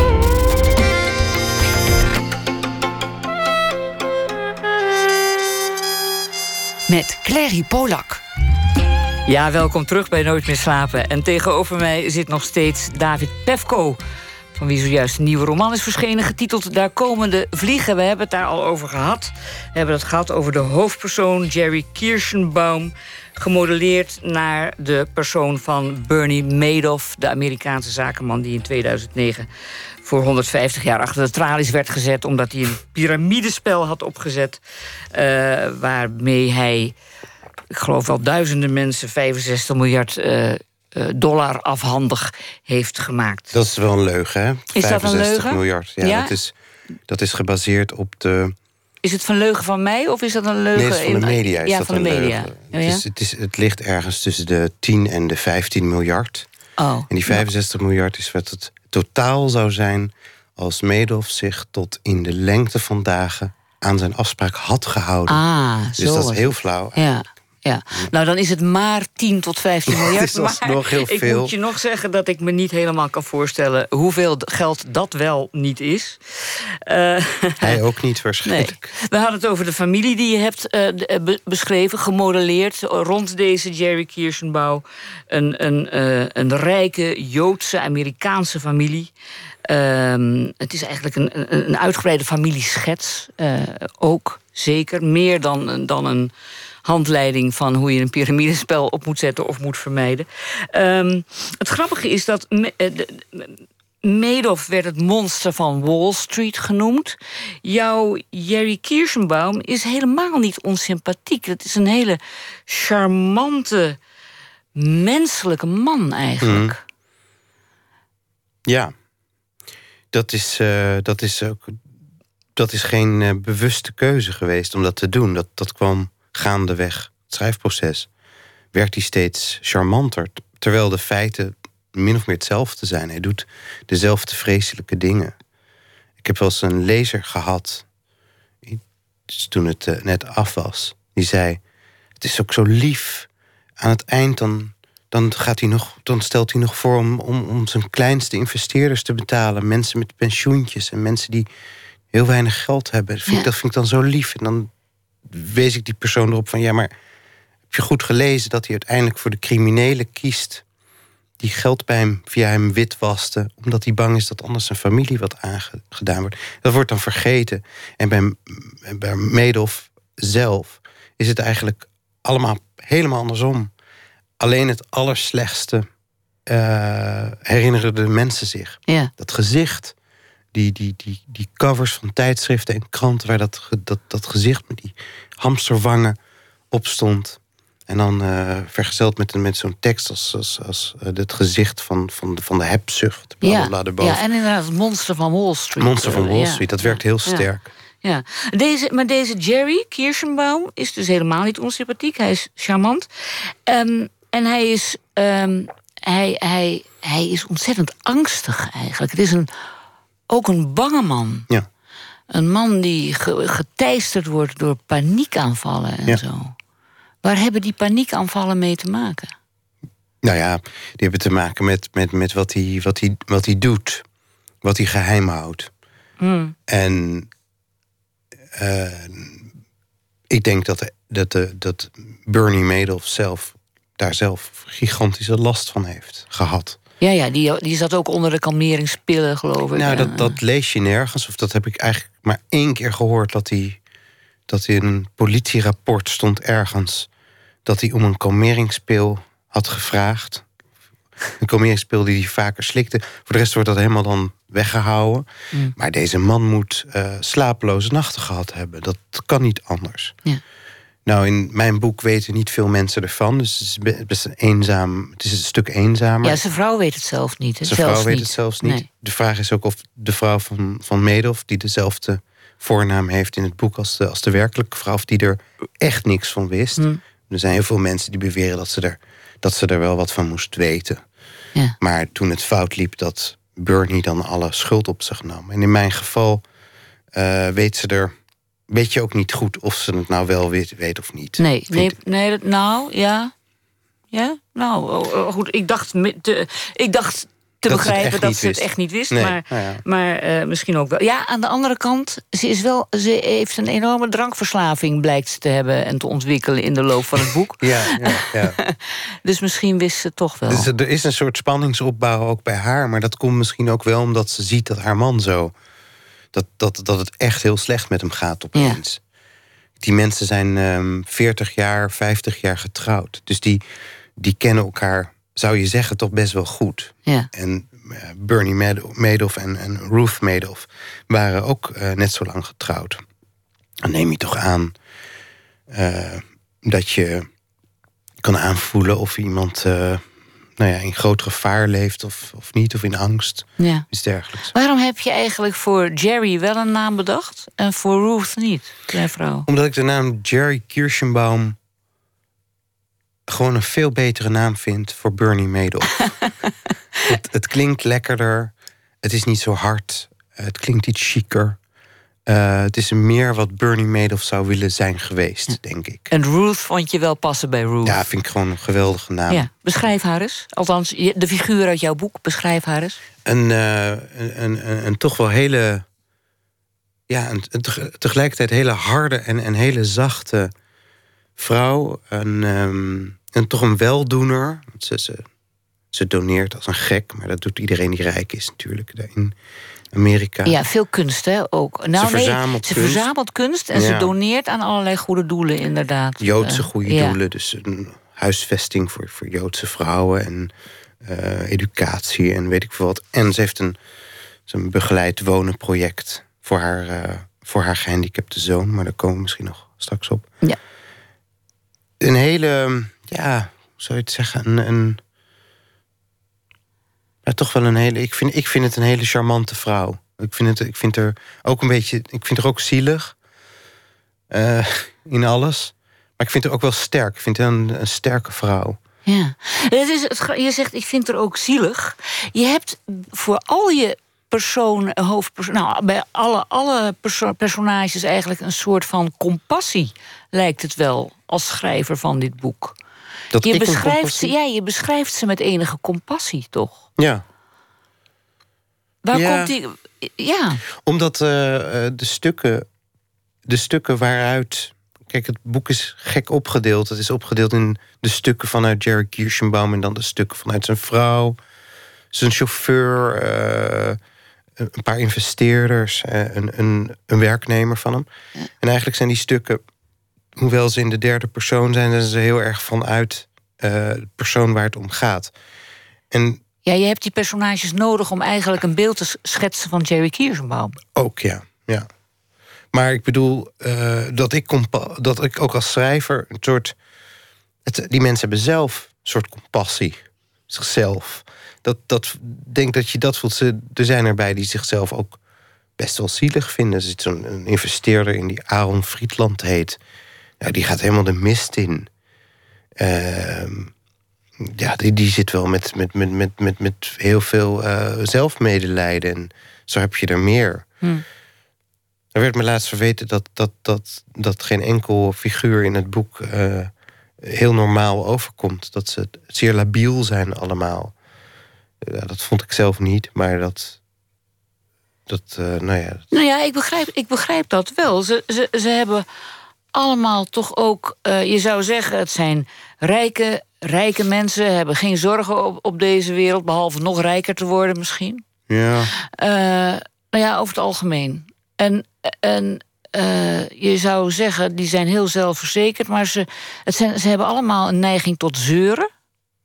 Met Clary Polak. Ja, welkom terug bij Nooit meer slapen. En tegenover mij zit nog steeds David Pefko. Van wie zojuist een nieuwe roman is verschenen, getiteld Daar komen de vliegen. We hebben het daar al over gehad. We hebben het gehad over de hoofdpersoon Jerry Kirschenbaum gemodelleerd naar de persoon van Bernie Madoff, de Amerikaanse zakenman die in 2009 voor 150 jaar achter de tralies werd gezet... omdat hij een piramidespel had opgezet... Uh, waarmee hij, ik geloof wel duizenden mensen... 65 miljard uh, dollar afhandig heeft gemaakt. Dat is wel een leugen, hè? Is 65 dat een leugen? miljard. Ja, ja? Dat, is, dat is gebaseerd op de... Is het van leugen van mij of is dat een leugen? Nee, van de media. Is ja, dat van de media. Oh, ja? het, is, het, is, het ligt ergens tussen de 10 en de 15 miljard. Oh. En die 65 miljard is wat het totaal zou zijn als Madoff zich tot in de lengte van dagen aan zijn afspraak had gehouden. Ah, dus dat is heel flauw. Ja. Ja, nou dan is het maar 10 tot 15 miljard. dat is nog heel veel. Ik moet je nog zeggen dat ik me niet helemaal kan voorstellen... hoeveel geld dat wel niet is. Uh, Hij ook niet waarschijnlijk. Nee. We hadden het over de familie die je hebt uh, beschreven, gemodelleerd... rond deze Jerry Kirschenbauw. Een, een, uh, een rijke Joodse Amerikaanse familie... Uh, het is eigenlijk een, een, een uitgebreide familieschets. Uh, ook zeker. Meer dan, dan een handleiding van hoe je een piramidespel op moet zetten of moet vermijden. Um, het grappige is dat. Madoff werd het monster van Wall Street genoemd. Jouw Jerry Kirschenbaum is helemaal niet onsympathiek. Het is een hele charmante, menselijke man eigenlijk. Mm. Ja, dat is, uh, dat is ook. Dat is geen uh, bewuste keuze geweest om dat te doen. Dat, dat kwam gaandeweg het schrijfproces. Werkt hij steeds charmanter. Terwijl de feiten min of meer hetzelfde zijn. Hij doet dezelfde vreselijke dingen. Ik heb wel eens een lezer gehad. Toen het uh, net af was. Die zei: Het is ook zo lief. Aan het eind dan dan, gaat hij nog, dan stelt hij nog voor om, om, om zijn kleinste investeerders te betalen. Mensen met pensioentjes en mensen die heel weinig geld hebben. Dat vind, ik, dat vind ik dan zo lief. En dan wees ik die persoon erop van ja, maar heb je goed gelezen dat hij uiteindelijk voor de criminelen kiest die geld bij hem via hem witwaste, omdat hij bang is dat anders zijn familie wat aangedaan wordt. Dat wordt dan vergeten. En bij, bij zelf is het eigenlijk allemaal helemaal andersom. Alleen het allerslechtste uh, herinneren de mensen zich. Ja. Dat gezicht, die, die, die, die covers van tijdschriften en kranten... waar dat, dat, dat gezicht met die hamsterwangen op stond. En dan uh, vergezeld met, met zo'n tekst als, als, als uh, het gezicht van, van, de, van de hebzucht. Ja, ja, en inderdaad het monster van Wall Street. Monster van Wall Street, dat werkt heel sterk. Ja, deze, maar deze Jerry Kirschenbaum is dus helemaal niet onsympathiek. Hij is charmant. Um, en hij is, um, hij, hij, hij is ontzettend angstig eigenlijk. Het is een, ook een bange man. Ja. Een man die geteisterd wordt door paniekaanvallen en zo. Waar hebben die paniekaanvallen mee te maken? Nou ja, die hebben te maken met, met, met wat, hij, wat, hij, wat hij doet. Wat hij geheim houdt. Hmm. En uh, ik denk dat, dat, dat Bernie Madoff zelf daar zelf gigantische last van heeft gehad. Ja, ja die, die zat ook onder de kalmeringspillen, geloof ik. Nou, dat, dat lees je nergens. Of dat heb ik eigenlijk maar één keer gehoord... dat hij dat in een politierapport stond ergens... dat hij om een kalmeringspil had gevraagd. Een kalmeringspil die hij vaker slikte. Voor de rest wordt dat helemaal dan weggehouden. Mm. Maar deze man moet uh, slapeloze nachten gehad hebben. Dat kan niet anders. Ja. Nou, in mijn boek weten niet veel mensen ervan. Dus het is best eenzaam. Het is een stuk eenzamer. Ja, zijn vrouw weet het zelf niet. Zijn vrouw weet het zelfs niet. De vraag is ook of de vrouw van, van Medoff, die dezelfde voornaam heeft in het boek als de, als de werkelijke vrouw, of die er echt niks van wist. Hmm. Er zijn heel veel mensen die beweren dat ze er, dat ze er wel wat van moest weten. Ja. Maar toen het fout liep, dat Bernie dan alle schuld op zich nam. En in mijn geval uh, weet ze er weet je ook niet goed of ze het nou wel weet, weet of niet. Nee, nee, nee, nou ja. Ja, nou oh, oh, goed. Ik dacht, te, ik dacht te dat begrijpen dat ze het echt niet wist. maar maar uh, misschien ook wel. Ja, aan de andere kant, ze, is wel, ze heeft een enorme drankverslaving, blijkt te hebben en te ontwikkelen in de loop van het boek. ja, ja, ja. dus misschien wist ze toch wel. Dus er is een soort spanningsopbouw ook bij haar, maar dat komt misschien ook wel omdat ze ziet dat haar man zo dat, dat, dat het echt heel slecht met hem gaat opeens. Ja. Die mensen zijn um, 40 jaar, 50 jaar getrouwd. Dus die, die kennen elkaar, zou je zeggen, toch best wel goed. Ja. En uh, Bernie Madoff en, en Ruth Madoff waren ook uh, net zo lang getrouwd. Dan neem je toch aan uh, dat je kan aanvoelen of iemand nou ja, in groot gevaar leeft of, of niet, of in angst. Ja. Iets dergelijks. Waarom heb je eigenlijk voor Jerry wel een naam bedacht en voor Ruth niet, kleine vrouw? Omdat ik de naam Jerry Kirschenbaum gewoon een veel betere naam vind voor Bernie Madoff. het, het klinkt lekkerder, het is niet zo hard, het klinkt iets chiquer. Uh, het is meer wat Bernie Madoff zou willen zijn geweest, denk ik. En Ruth vond je wel passen bij Ruth? Ja, vind ik gewoon een geweldige naam. Ja. Beschrijf haar eens. Althans, de figuur uit jouw boek, beschrijf haar eens. Een, uh, een, een, een, toch wel hele... Ja, een, een tegelijkertijd hele harde en, en hele zachte vrouw. Een, um, en toch een weldoener. Ze, ze, ze doneert als een gek, maar dat doet iedereen die rijk is natuurlijk. In, Amerika. Ja, veel kunst hè, ook. Nou, ze verzamelt nee, ze kunst. verzamelt kunst en Ja. ze doneert aan allerlei goede doelen, inderdaad. Joodse Eh, goede doelen. Dus een huisvesting voor, voor Joodse vrouwen en eh, educatie en weet ik veel wat. En ze heeft een, zo'n begeleid wonen project voor haar, eh, voor haar gehandicapte zoon. Maar daar komen we misschien nog straks op. Ja. Een hele, ja, hoe zou je het zeggen? Een, een, ja, toch wel een hele. Ik vind, ik vind het een hele charmante vrouw. Ik vind, het, ik vind haar ook een beetje. Ik vind haar ook zielig. eh, in alles. Maar ik vind haar ook wel sterk. Ik vind haar een, een sterke vrouw. Ja. Het is, je zegt, ik vind er ook zielig. Je hebt voor al je personen, hoofdpersoon, nou, bij alle, alle perso- personages eigenlijk een soort van compassie, lijkt het wel, als schrijver van dit boek. Dat Je beschrijft, ze, ja, je beschrijft ze met enige compassie, toch? Ja, Waar Ja. komt die. Ja, omdat eh, eh, de stukken. De stukken waaruit. Kijk, het boek is gek opgedeeld. Het is opgedeeld in de stukken vanuit Jerry Kirschenbaum... en dan de stukken vanuit zijn vrouw, zijn chauffeur... eh, een paar investeerders, een, een, een werknemer van hem. En eigenlijk zijn die stukken, hoewel ze in de derde persoon zijn... zijn ze heel erg vanuit eh, de persoon waar het om gaat. En Ja, je hebt die personages nodig om eigenlijk een beeld te schetsen van Jerry Kiersbaum. Ook, ja. ja. Maar ik bedoel eh, dat, ik dat ik ook als schrijver een soort. Het, die mensen hebben zelf een soort compassie. Zichzelf. Dat, dat denk dat je dat voelt. Ze, er zijn erbij die zichzelf ook best wel zielig vinden. Er zit zo'n een investeerder in die Aaron Friedland heet. Ja, die gaat helemaal de mist in. Ehm, ja, die, die zit wel met, met, met, met, met, met heel veel eh, zelfmedelijden. En zo heb je er meer. Er werd me laatst verweten dat, dat, dat, dat geen enkel figuur in het boek eh, heel normaal overkomt. Dat ze zeer labiel zijn allemaal. Dat vond ik zelf niet, maar dat. dat eh, nou ja, Nou ja, ik begrijp, ik begrijp dat wel. Ze, ze, ze hebben allemaal toch ook, eh, je zou zeggen, het zijn rijke, rijke mensen, hebben geen zorgen op, op deze wereld, behalve nog rijker te worden misschien. ja. Eh, nou ja, over het algemeen. En, en eh, je zou zeggen, die zijn heel zelfverzekerd, maar ze, het zijn, ze hebben allemaal een neiging tot zeuren.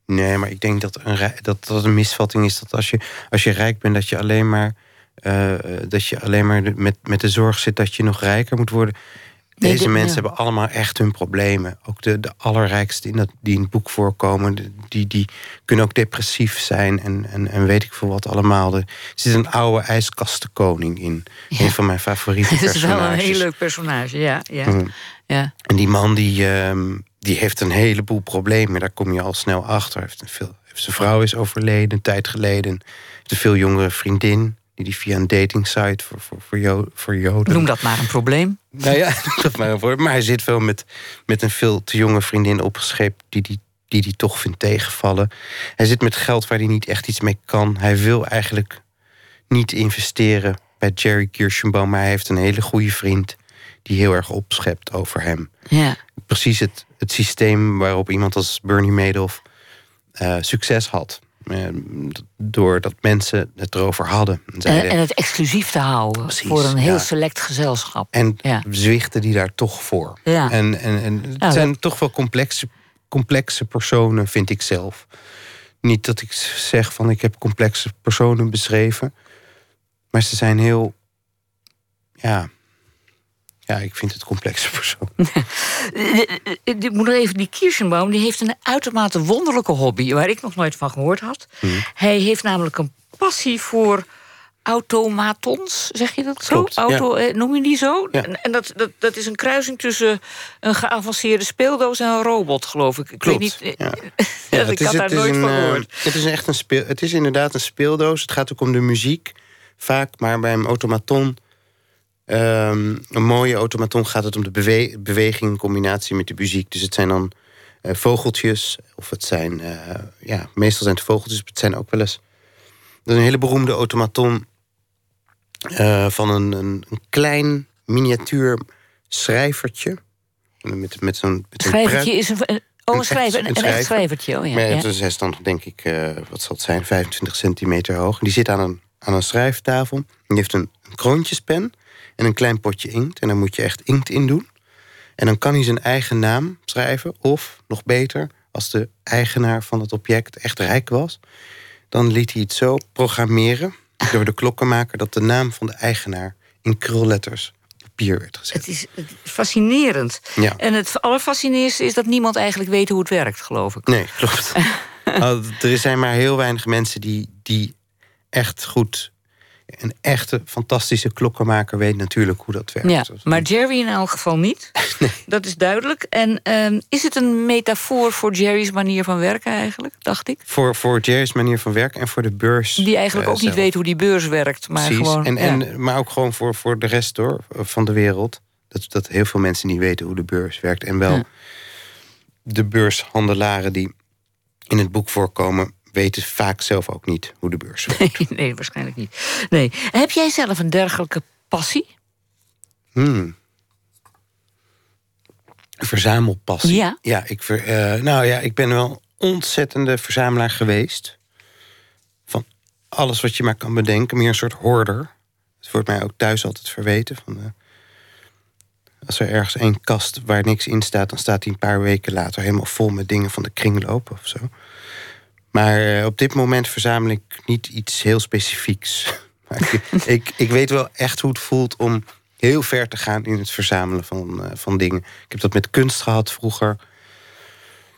Nee, maar ik denk dat een, dat, dat een misvatting is dat als je, als je rijk bent, dat je alleen maar, dat je alleen maar met, met de zorg zit dat je nog rijker moet worden. Deze de- mensen ja. hebben allemaal echt hun problemen. Ook de, de allerrijkste in dat, die in het boek voorkomen, die, die kunnen ook depressief zijn en, en, en weet ik veel wat allemaal. Er zit een oude ijskastenkoning in. Een van mijn favoriete Het is personages. wel een heel leuk personage, ja. ja, Mm. ja. En die man die, ehm, die heeft een heleboel problemen. Daar kom je al snel achter. Heeft een veel, heeft zijn vrouw is overleden een tijd geleden. Heeft een veel jongere vriendin. Die die via een datingsite voor, voor, voor, Jo- voor Joden. Noem dat maar een probleem. Nou ja, noem dat maar een woord. Maar hij zit wel met, met een veel te jonge vriendin opgescheept. Die die, die die toch vindt tegenvallen. Hij zit met geld waar hij niet echt iets mee kan. Hij wil eigenlijk niet investeren bij Jerry Kirschenbaum. Maar hij heeft een hele goede vriend. Die heel erg opschept over hem Ja. precies het, het systeem waarop iemand als Bernie Madoff eh, succes had. Eh, doordat mensen het erover hadden. En, En, zeiden, en het exclusief te houden Precies, voor een heel ja. select gezelschap. en ja. zwichten die daar toch voor. Ja. En, en, en het Ja, zijn toch wel complexe, complexe personen, vind ik zelf. Niet dat ik zeg van ik heb complexe personen beschreven. Maar ze zijn heel... Ja, ja ik vind het complexe persoon. Eh, Ik moet nog even, die Kirschenbaum die heeft een uitermate wonderlijke hobby... waar ik nog nooit van gehoord had. Hmm. Hij heeft namelijk een passie voor automatons, zeg je dat zo? Klopt. Auto, eh, noem je die zo? Ja. En, en dat, dat, dat is een kruising tussen een geavanceerde speeldoos en een robot, geloof ik. Ik Klopt, weet niet, ja. ja, het ik had daar nooit een, van eh, gehoord. Het is echt een speel. Het is inderdaad een speeldoos. Het gaat ook om de muziek. Vaak, maar bij een automaton. Ehm, een mooie automaton gaat het om de bewe- beweging in combinatie met de muziek. Dus het zijn dan eh, vogeltjes. Of het zijn. eh, ja, meestal zijn het vogeltjes. maar Het zijn ook wel eens. Er is een hele beroemde automaton. eh, van een, een, een klein miniatuur schrijvertje. Met, met zo'n. Schrijvertje is een, oh, een, schrijver, een een, een echt schrijver. schrijvertje. Oh, ja, Maar ja. het is, hij is dan denk ik, wat zal het zijn, 25 centimeter hoog. Die zit aan een, aan een schrijftafel. Die heeft een, een kroontjespen en een klein potje inkt. En daar moet je echt inkt in doen. En dan kan hij zijn eigen naam schrijven. Of, nog beter, als de eigenaar van het object echt rijk was... dan liet hij het zo programmeren door de klokkenmaker... dat de naam van de eigenaar in krulletters op papier werd gezet. Het is, fascinerend. Ja. En het allerfascineerste is dat niemand eigenlijk weet hoe het werkt, geloof ik. Nee, klopt. Er zijn maar heel weinig mensen die, die echt goed... Een echte fantastische klokkenmaker weet natuurlijk hoe dat werkt. Ja, maar Jerry in elk geval niet. Dat is duidelijk. En ehm, is het een metafoor voor Jerry's manier van werken eigenlijk, dacht ik? Voor, voor Jerry's manier van werken en voor de beurs. Die eigenlijk eh, ook niet weet hoe die beurs werkt. Maar Precies. gewoon, en, ja. en, maar ook gewoon voor, voor de rest hoor, van de wereld. Dat, dat heel veel mensen niet weten hoe de beurs werkt. En wel Ja. de beurshandelaren die in het boek voorkomen... weten vaak zelf ook niet hoe de beurs werkt. Nee, nee, waarschijnlijk niet. Nee. Heb jij zelf een dergelijke passie? Hmm. Verzamelpassie. Ja? Ja, ik, ver, eh, nou ja, ik ben wel een ontzettende verzamelaar geweest. Van alles wat je maar kan bedenken. Meer een soort hoorder. Het wordt mij ook thuis altijd verweten. Van, eh, als er ergens één kast waar niks in staat... dan staat die een paar weken later helemaal vol met dingen van de kringloop of zo. Maar eh, op dit moment verzamel ik niet iets heel specifieks. Ik, ik, ik weet wel echt hoe het voelt om heel ver te gaan in het verzamelen van, eh, van dingen. Ik heb dat met kunst gehad vroeger.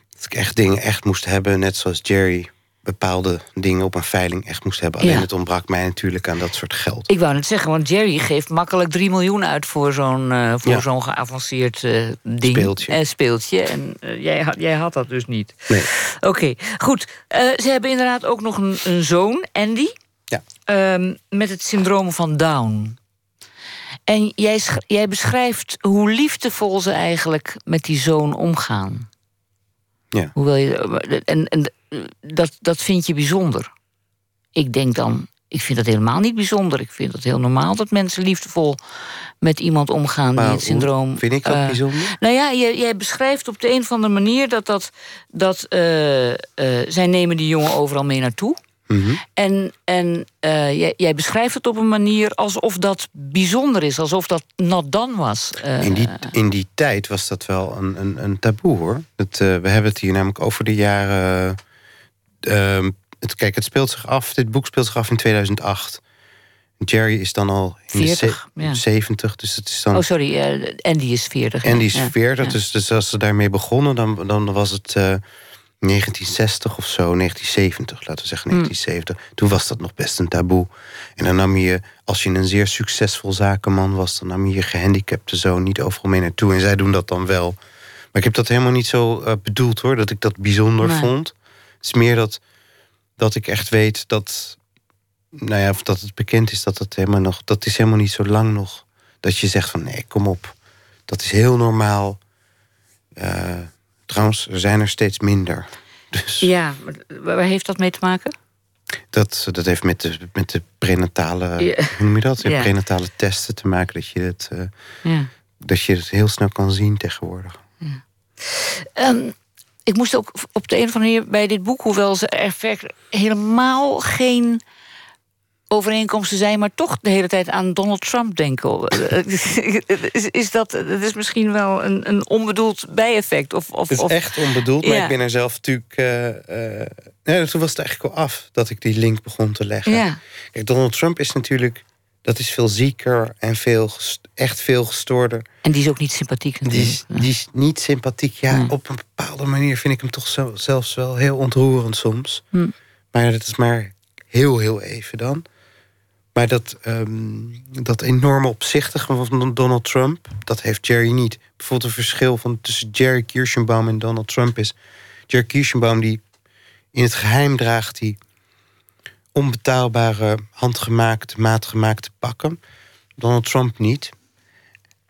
Dat ik echt dingen echt moest hebben, net zoals Jerry bepaalde dingen op een veiling echt moest hebben. Alleen Ja. het ontbrak mij natuurlijk aan dat soort geld. Ik wou net zeggen, want Jerry geeft makkelijk 3 miljoen uit voor zo'n eh, voor Ja. zo'n geavanceerd eh, ding. Speeltje. Eh, speeltje. En jij, had, jij had dat dus niet. Nee. Oké, goed. Ze hebben inderdaad ook nog een, een zoon, Andy. Ja. ehm, met het syndroom van Down. En jij, jij beschrijft hoe liefdevol ze eigenlijk met die zoon omgaan. Ja. Hoewel je, en en dat, dat vind je bijzonder. Ik denk dan, ik vind dat helemaal niet bijzonder. Ik vind het heel normaal dat mensen liefdevol met iemand omgaan Maar die het syndroom. Vind ik dat eh, bijzonder? nou ja, jij, jij beschrijft op de een of andere manier dat dat. dat eh, eh, zij nemen die jongen overal mee naartoe. Mhm. En, en jij, jij beschrijft het op een manier alsof dat bijzonder is, alsof dat not done was. In die, in die tijd was dat wel een, een, een taboe hoor. Het, we hebben het hier namelijk over de jaren. Ehm, het, kijk, het speelt zich af. Dit boek speelt zich af in 2008. Jerry is dan al in 40, de ja. 70, dus het is dan. Oh, sorry, eh, Andy is 40. en die is ja. 40, Ja. dus, dus als ze daarmee begonnen, dan, dan was het eh, 1960 of zo, 1970, laten we zeggen Hmm. 1970. Toen was dat nog best een taboe. En dan nam je, als je een zeer succesvol zakenman was, dan nam je je gehandicapte zoon niet overal mee naartoe. En zij doen dat dan wel. Maar ik heb dat helemaal niet zo eh, bedoeld hoor, dat ik dat bijzonder Nee. vond. Het is meer dat, dat ik echt weet dat, nou ja, of dat het bekend is dat het helemaal nog, dat is helemaal niet zo lang nog. Dat je zegt van nee, kom op. Dat is heel normaal. Eh, trouwens, er zijn er steeds minder. Dus Ja, waar heeft dat mee te maken? dat, dat heeft met de, met de prenatale, Ja. hoe noem je dat? Ja. prenatale testen te maken. Dat je, het, eh, Ja. dat je het heel snel kan zien tegenwoordig. Ehm, ik moest ook op de een of andere manier bij dit boek, hoewel ze er helemaal geen overeenkomsten zijn, maar toch de hele tijd aan Donald Trump denken. is, is dat, dat is misschien wel een, een onbedoeld bijeffect? Of, of, Het is echt onbedoeld, maar ik ben er zelf natuurlijk... nee, toen was het eigenlijk al af dat ik die link begon te leggen. Ja. Kijk, Donald Trump is natuurlijk... Dat is veel zieker en veel, echt veel gestoorder. En die is ook niet sympathiek Die is, die is niet sympathiek. Ja, Nee. op een bepaalde manier vind ik hem toch zo, zelfs wel heel ontroerend soms. Hm. Maar dat is maar heel, heel even dan. Maar dat, ehm, dat enorme opzichtige van Donald Trump, dat heeft Jerry niet. Bijvoorbeeld een verschil van tussen Jerry Kirschenbaum en Donald Trump is... Jerry Kirschenbaum die in het geheim draagt die onbetaalbare, handgemaakte, maatgemaakte pakken. Donald Trump niet.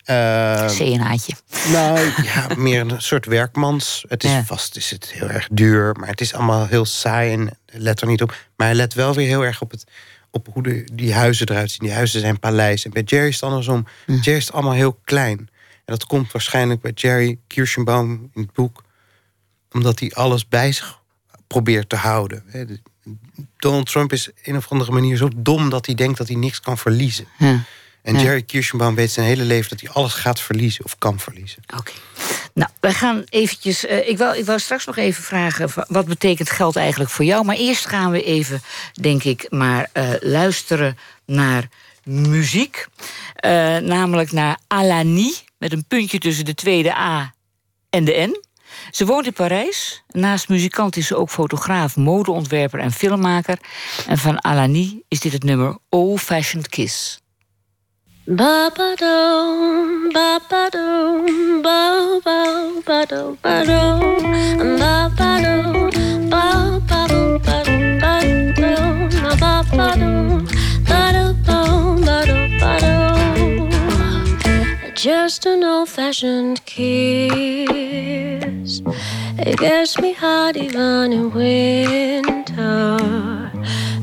Ehm, CNA'tje. nou ja, meer een soort werkmans. Het is Ja. vast, is het heel erg duur, maar het is allemaal heel saai en let er niet op. Maar hij let wel weer heel erg op, het, op hoe de, die huizen eruit zien. Die huizen zijn paleis. En bij Jerry is het andersom. Jerry is het allemaal heel klein. En dat komt waarschijnlijk bij Jerry Kirschenbaum in het boek, omdat hij alles bij zich probeert te houden. Donald Trump is een of andere manier zo dom dat hij denkt dat hij niks kan verliezen. Ja. En Ja. Jerry Kirschenbaum weet zijn hele leven dat hij alles gaat verliezen of kan verliezen. Oké. Nou, wij gaan eventjes... eh, ik, wou, ik wou straks nog even vragen... wat betekent geld eigenlijk voor jou? Maar eerst gaan we even, denk ik, maar eh, luisteren naar muziek. Eh, namelijk naar Alani, met een puntje tussen de tweede A en de N. Ze woont in Parijs. Naast muzikant is ze ook fotograaf, modeontwerper en filmmaker. En van Alani is dit het nummer Old Fashioned Kiss. Ba-ba-dum, ba-ba-dum, ba-ba, ba-dum, ba-dum, ba-ba-dum, ba-ba-dum, ba-dum, ba-dum, ba-ba-dum, Just an old-fashioned kiss. It gets me hot even in winter.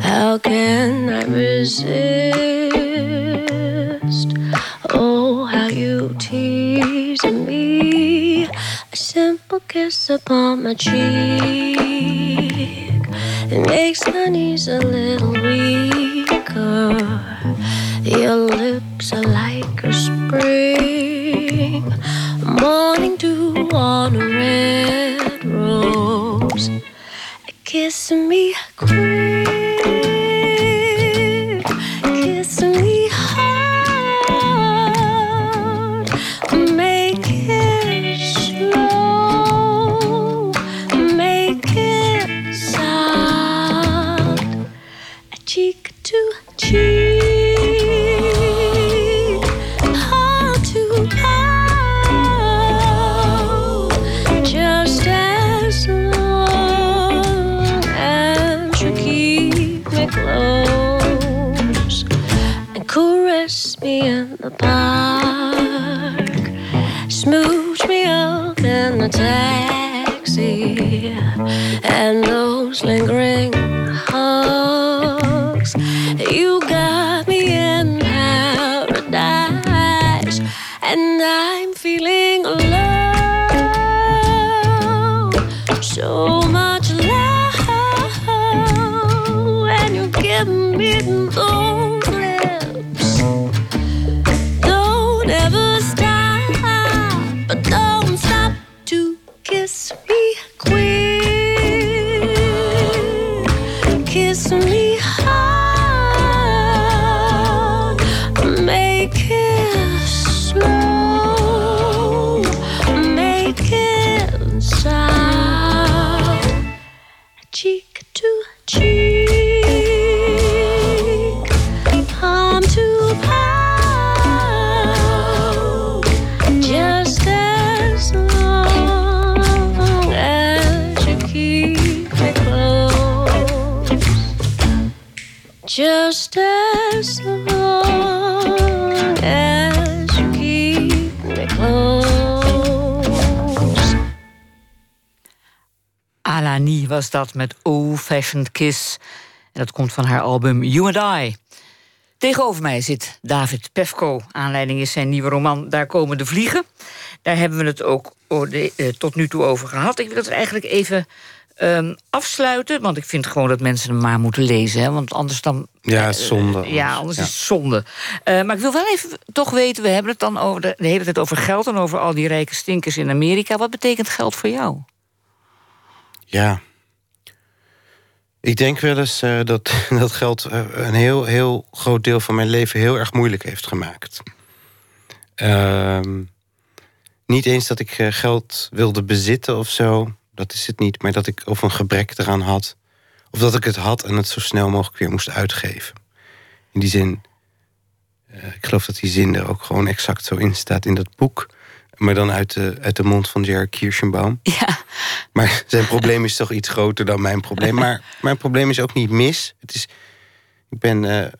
How can I resist? Oh, how you tease me. A simple kiss upon my cheek. It makes my knees a little weaker. Your lips are like a spring morning dew on a red rose. Kiss me Old Fashioned Kiss. En dat komt van haar album You and I. Tegenover mij zit David Pefko. Aanleiding is zijn nieuwe roman Daar komen de vliegen. Daar hebben we het ook o- de- eh, tot nu toe over gehad. Ik wil het eigenlijk even ehm, afsluiten. Want ik vind gewoon dat mensen hem maar moeten lezen. Hè, want anders dan... Ja, eh, zonde. ja, anders Ja. is het zonde. Eh, maar ik wil wel even toch weten... we hebben het dan over de, de hele tijd over geld... en over al die rijke stinkers in Amerika. Wat betekent geld voor jou? Ja. Ik denk wel eens eh, dat dat geld eh, een heel, heel groot deel van mijn leven heel erg moeilijk heeft gemaakt. Ehm, niet eens dat ik eh, geld wilde bezitten of zo. Dat is het niet. Maar dat ik of een gebrek eraan had. Of dat ik het had en het zo snel mogelijk weer moest uitgeven. In die zin. ik geloof dat die zin er ook gewoon exact zo in staat in dat boek. Maar dan uit de, uit de mond van Jerry Kirschenbaum. Ja, Maar zijn probleem is toch iets groter dan mijn probleem. Maar mijn probleem is ook niet mis. Het is, ik ben, eh,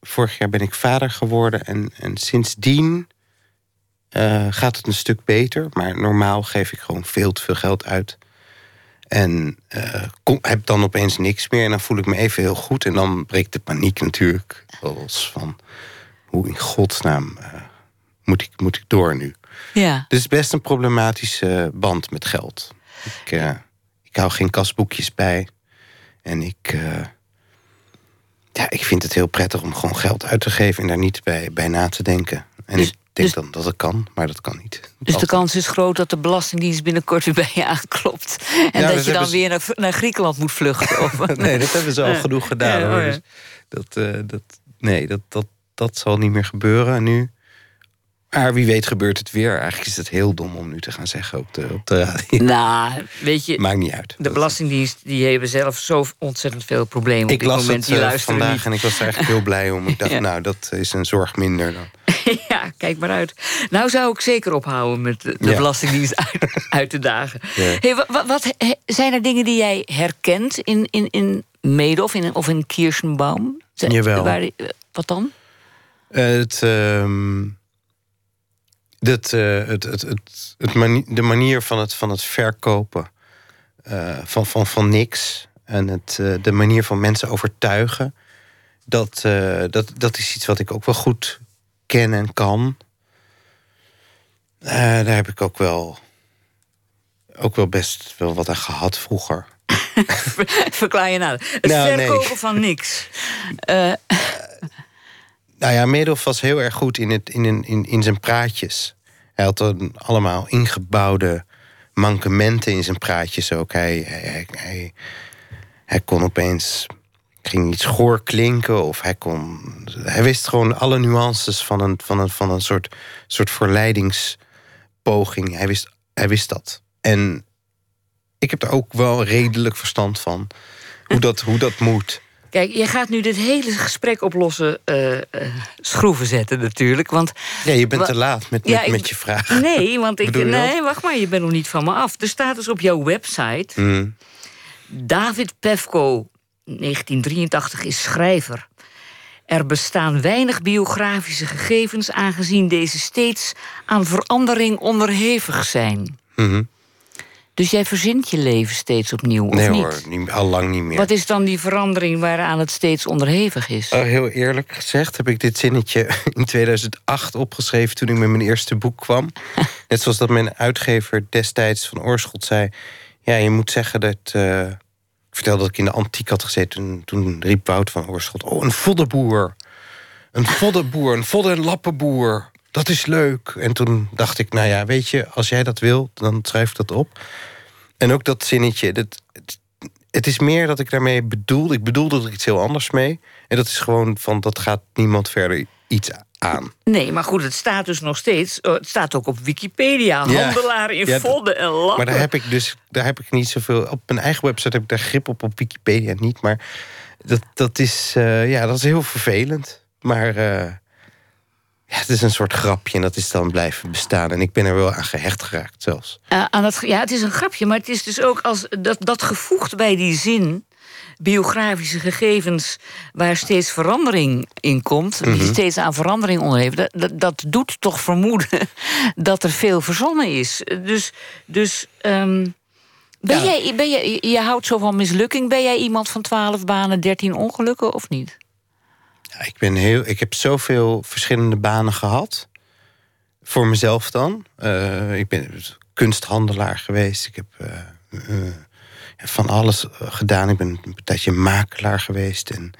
vorig jaar ben ik vader geworden. En, en sindsdien eh, gaat het een stuk beter. Maar normaal geef ik gewoon veel te veel geld uit. En eh, kom, heb dan opeens niks meer. En dan voel ik me even heel goed. En dan breekt de paniek natuurlijk los van... hoe in godsnaam moet, ik, moet ik door nu? Ja. Het is best een problematische band met geld. Ik, eh, ik hou geen kasboekjes bij. En ik, eh, ja, ik vind het heel prettig om gewoon geld uit te geven en daar niet bij, bij na te denken. En Dus- ik denk dus- dan dat het kan, maar dat kan niet. Dus de kans is groot dat de Belastingdienst binnenkort weer bij je aanklopt. En Ja, dat dat je dan ze- weer naar, naar Griekenland moet vluchten. Of, Nee, dat hebben ze al genoeg gedaan. Ja, hoor. oh. Dus dat, eh, dat, nee, dat, dat, dat zal niet meer gebeuren nu. Maar wie weet gebeurt het weer. Eigenlijk is het heel dom om nu te gaan zeggen op de, op de radio. Nou, weet je, Maakt niet uit. de Belastingdienst die hebben zelf zo ontzettend veel problemen op Ik dit las moment. het Die eh, vandaag niet. en ik was er eigenlijk heel blij om. Ik dacht, Ja. nou, dat is een zorg minder dan. ja, kijk maar uit. Nou zou ik zeker ophouden met de, de Ja. Belastingdienst uit, uit te dagen. Ja. Hey, wat, zijn er dingen die jij herkent in, in, in Madoff in, of in Kirschenbaum? Jawel. waar wat dan? Eh, het, ehm, dat, eh, het, het, het, het mani- de manier van het, van het verkopen eh, van, van, van niks. En het, eh, de manier van mensen overtuigen. Dat, dat, dat is iets wat ik ook wel goed ken en kan. Daar heb ik ook wel ook wel best wel wat aan gehad vroeger. Verklaar je nou. Het Nou, nee. verkopen van niks. Eh, Nou ja, Medoff was heel erg goed in, het, in, in, in, in zijn praatjes. Hij had dan allemaal ingebouwde mankementen in zijn praatjes ook. Hij, hij, hij, hij, hij kon opeens ging iets goor klinken of hij kon. Hij wist gewoon alle nuances van een, van een, van een soort, soort verleidingspoging. Hij wist, hij wist dat. En ik heb er ook wel redelijk verstand van. Hoe dat, hoe dat moet. Kijk, je gaat nu dit hele gesprek op losse eh, eh, schroeven zetten natuurlijk. Want Ja, je bent te laat met, Ja, met, ik- met je vraag. Nee, want ik. Nee, wacht maar, je bent nog niet van me af. Er staat dus op jouw website. Mm. David Pefko, 1983, is schrijver. Er bestaan weinig biografische gegevens, aangezien deze steeds aan verandering onderhevig zijn. Mhm. Dus jij verzint je leven steeds opnieuw, of Nee niet? hoor, niet, al lang niet meer. Wat is dan die verandering waaraan het steeds onderhevig is? Oh, heel eerlijk gezegd heb ik dit zinnetje in 2008 opgeschreven toen ik met mijn eerste boek kwam. Net zoals dat mijn uitgever destijds van Oorschot zei. Ja, je moet zeggen dat. eh, ik vertelde dat ik in de antiek had gezeten. Toen, toen riep Wout van Oorschot: Oh, een voddenboer. Een voddenboer, een vodden- en lappenboer. Dat is leuk. En toen dacht ik: Nou ja, weet je, als jij dat wil, dan schrijf ik dat op. En ook dat zinnetje. Dat, het, het is meer dat ik daarmee bedoel. Ik bedoelde er iets heel anders mee. En dat is gewoon van dat gaat niemand verder iets aan. Nee, maar goed, het staat dus nog steeds. oh, het staat ook op Wikipedia. Ja. Handelaar in Ja, dat- vodden en lappen. Maar daar heb ik dus daar heb ik niet zoveel. Op mijn eigen website heb ik daar grip op, op Wikipedia niet. Maar dat, dat, is, eh, ja, dat is heel vervelend. Maar eh, ja, het is een soort grapje en dat is dan blijven bestaan. En ik ben er wel aan gehecht geraakt zelfs. Eh, aan het, ja, het is een grapje, maar het is dus ook als dat, dat gevoegd bij die zin. Biografische gegevens waar steeds verandering in komt, Mhm. die steeds aan verandering onderheven, dat, dat, dat doet toch vermoeden dat er veel verzonnen is. Dus, dus ehm, ben Ja. jij, ben jij, je houdt zo van mislukking. Ben jij iemand van 12 banen, 13 ongelukken of niet? Ja, ik, ben heel, ik heb zoveel verschillende banen gehad. Voor mezelf dan. Eh, ik ben kunsthandelaar geweest. Ik heb eh, eh, van alles gedaan. Ik ben een tijdje makelaar geweest. En,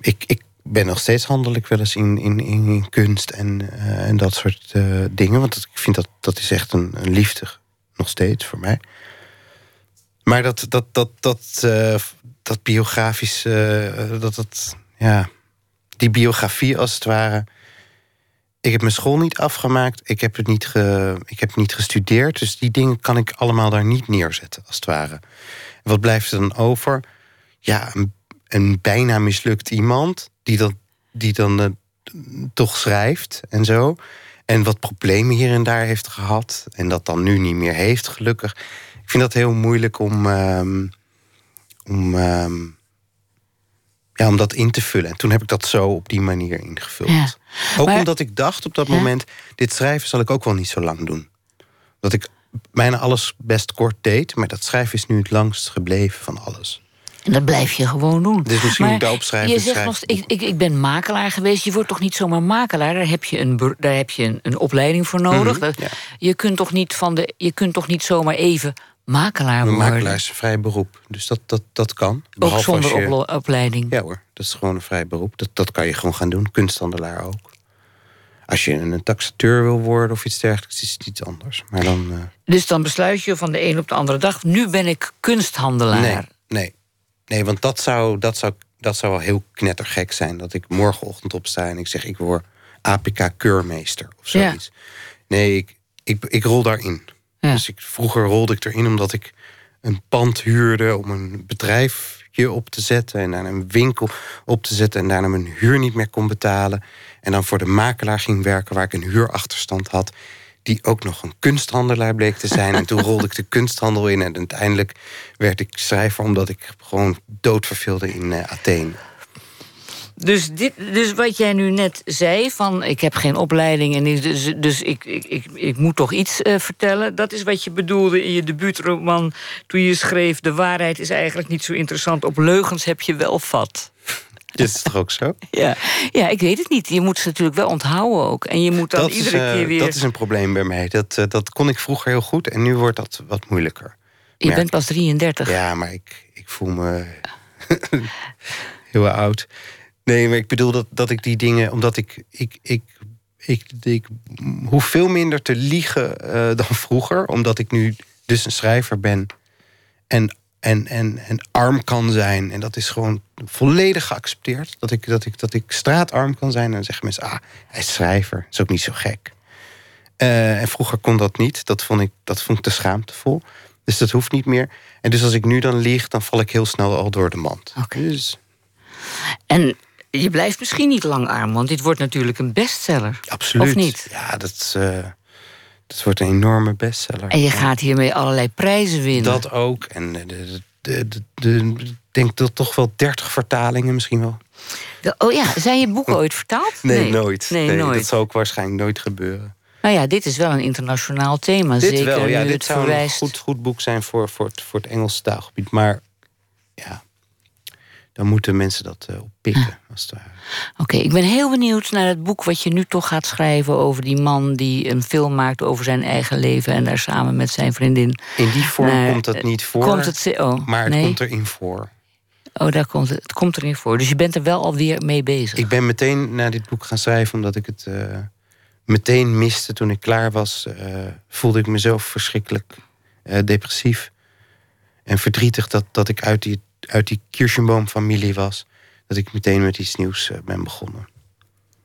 ik, ik ben nog steeds handel ik wel eens in, in, in, kunst en, en dat soort dingen. Want ik vind dat, dat is echt een, een liefde. Nog steeds voor mij. Maar dat, dat, dat, dat, dat biografisch, eh, dat, dat, ja, die biografie als het ware. Ik heb mijn school niet afgemaakt, ik heb het niet, ge, ik heb niet gestudeerd, dus die dingen kan ik allemaal daar niet neerzetten, als het ware. Wat blijft er dan over? Ja, een, een bijna mislukt iemand die dan, die dan eh, toch schrijft en zo. En wat problemen hier en daar heeft gehad. En dat dan nu niet meer heeft, gelukkig. Ik vind dat heel moeilijk om, ehm, om, ehm, ja, om dat in te vullen. En toen heb ik dat zo op die manier ingevuld. Ja. Ook Maar- omdat ik dacht op dat Ja. moment... dit schrijven zal ik ook wel niet zo lang doen. Dat ik bijna alles best kort deed... maar dat schrijven is nu het langst gebleven van alles. En dat blijf je gewoon doen. Dus misschien moet ik daarop schrijven, Je zegt nog, ik, ik, ik ben makelaar geweest. Je wordt toch niet zomaar makelaar? Daar heb je een, daar heb je een, een opleiding voor nodig. Mhm, ja. je, kunt toch niet van de, je kunt toch niet zomaar even makelaar worden? makelaar is een vrij beroep. Dus dat, dat, dat kan. Ook zonder je- opleiding. Ja hoor, dat is gewoon een vrij beroep. Dat, dat kan je gewoon gaan doen. Kunsthandelaar ook. Als je een taxateur wil worden of iets dergelijks, is het iets anders. Maar dan. eh, Dus dan besluit je van de een op de andere dag... nu ben ik kunsthandelaar. nee, nee. Nee, want dat zou, dat, zou, dat zou wel heel knettergek zijn. Dat ik morgenochtend opsta en ik zeg: ik word APK-keurmeester of Ja. zoiets. Nee, ik, ik, ik rol daarin. Ja. Dus ik, vroeger rolde ik erin omdat ik een pand huurde om een bedrijfje op te zetten en daarna een winkel op te zetten en daarna mijn huur niet meer kon betalen. En dan voor de makelaar ging werken waar ik een huurachterstand had. Die ook nog een kunsthandelaar bleek te zijn. En toen rolde ik de kunsthandel in. En uiteindelijk werd ik schrijver omdat ik gewoon doodverveelde in eh, Athene. Dus, dit, dus wat jij nu net zei, van ik heb geen opleiding... en dus, dus ik, ik, ik, ik moet toch iets eh, vertellen... dat is wat je bedoelde in je debuutroman toen je schreef... de waarheid is eigenlijk niet zo interessant, op leugens heb je wel vat. Is toch ook zo? Ja. ja, ik weet het niet. Je moet ze natuurlijk wel onthouden ook. En je moet dan dat, is, iedere eh, keer weer... dat is een probleem bij mij. Dat, eh, dat kon ik vroeger heel goed en nu wordt dat wat moeilijker. Je Maar- bent pas 33. Ja, maar ik, ik voel me heel oud. Nee, maar ik bedoel dat, dat ik die dingen, omdat ik, ik, ik, ik, ik hoef veel minder te liegen eh, dan vroeger, omdat ik nu dus een schrijver ben en, en, en, en arm kan zijn. En dat is gewoon volledig geaccepteerd. Dat ik, dat ik, dat ik straatarm kan zijn. En dan zeggen mensen, ah, hij is schrijver. Dat is ook niet zo gek. Eh, en vroeger kon dat niet. Dat vond ik, dat vond ik te schaamtevol. Dus dat hoeft niet meer. En dus als ik nu dan lieg, dan val ik heel snel al door de mand. Oké. Dus En je blijft misschien niet lang arm, want dit wordt natuurlijk een bestseller. absoluut. Of niet? Ja, dat, is, eh, dat wordt een enorme bestseller. En je gaat hiermee allerlei prijzen winnen. Dat ook. En eh, ik denk dat toch wel 30 vertalingen misschien wel. De- Oh ja, zijn je boeken ooit vertaald? Nee, nooit. Nee, nooit. Dat zal ook waarschijnlijk nooit gebeuren. Nou ja, dit is wel een internationaal thema. Dit zeker wel, ja. Dit het zou een goed, goed boek zijn voor, voor, het, voor het Engelse taalgebied. Maar ja, dan moeten mensen dat eh, oppikken. Als het ware. Oké, ik ben heel benieuwd naar het boek wat je nu toch gaat schrijven over die man die een film maakt over zijn eigen leven en daar samen met zijn vriendin. In die vorm naar- komt dat niet voor. Komt het, oh, maar het nee? komt erin voor. Oh, daar komt het, het komt erin voor. Dus je bent er wel alweer mee bezig. Ik ben meteen naar dit boek gaan schrijven omdat ik het eh, meteen miste toen ik klaar was. eh, voelde ik mezelf verschrikkelijk depressief en verdrietig dat, dat ik uit die, uit die Kirschenboom-familie was. Dat ik meteen met iets nieuws eh, ben begonnen.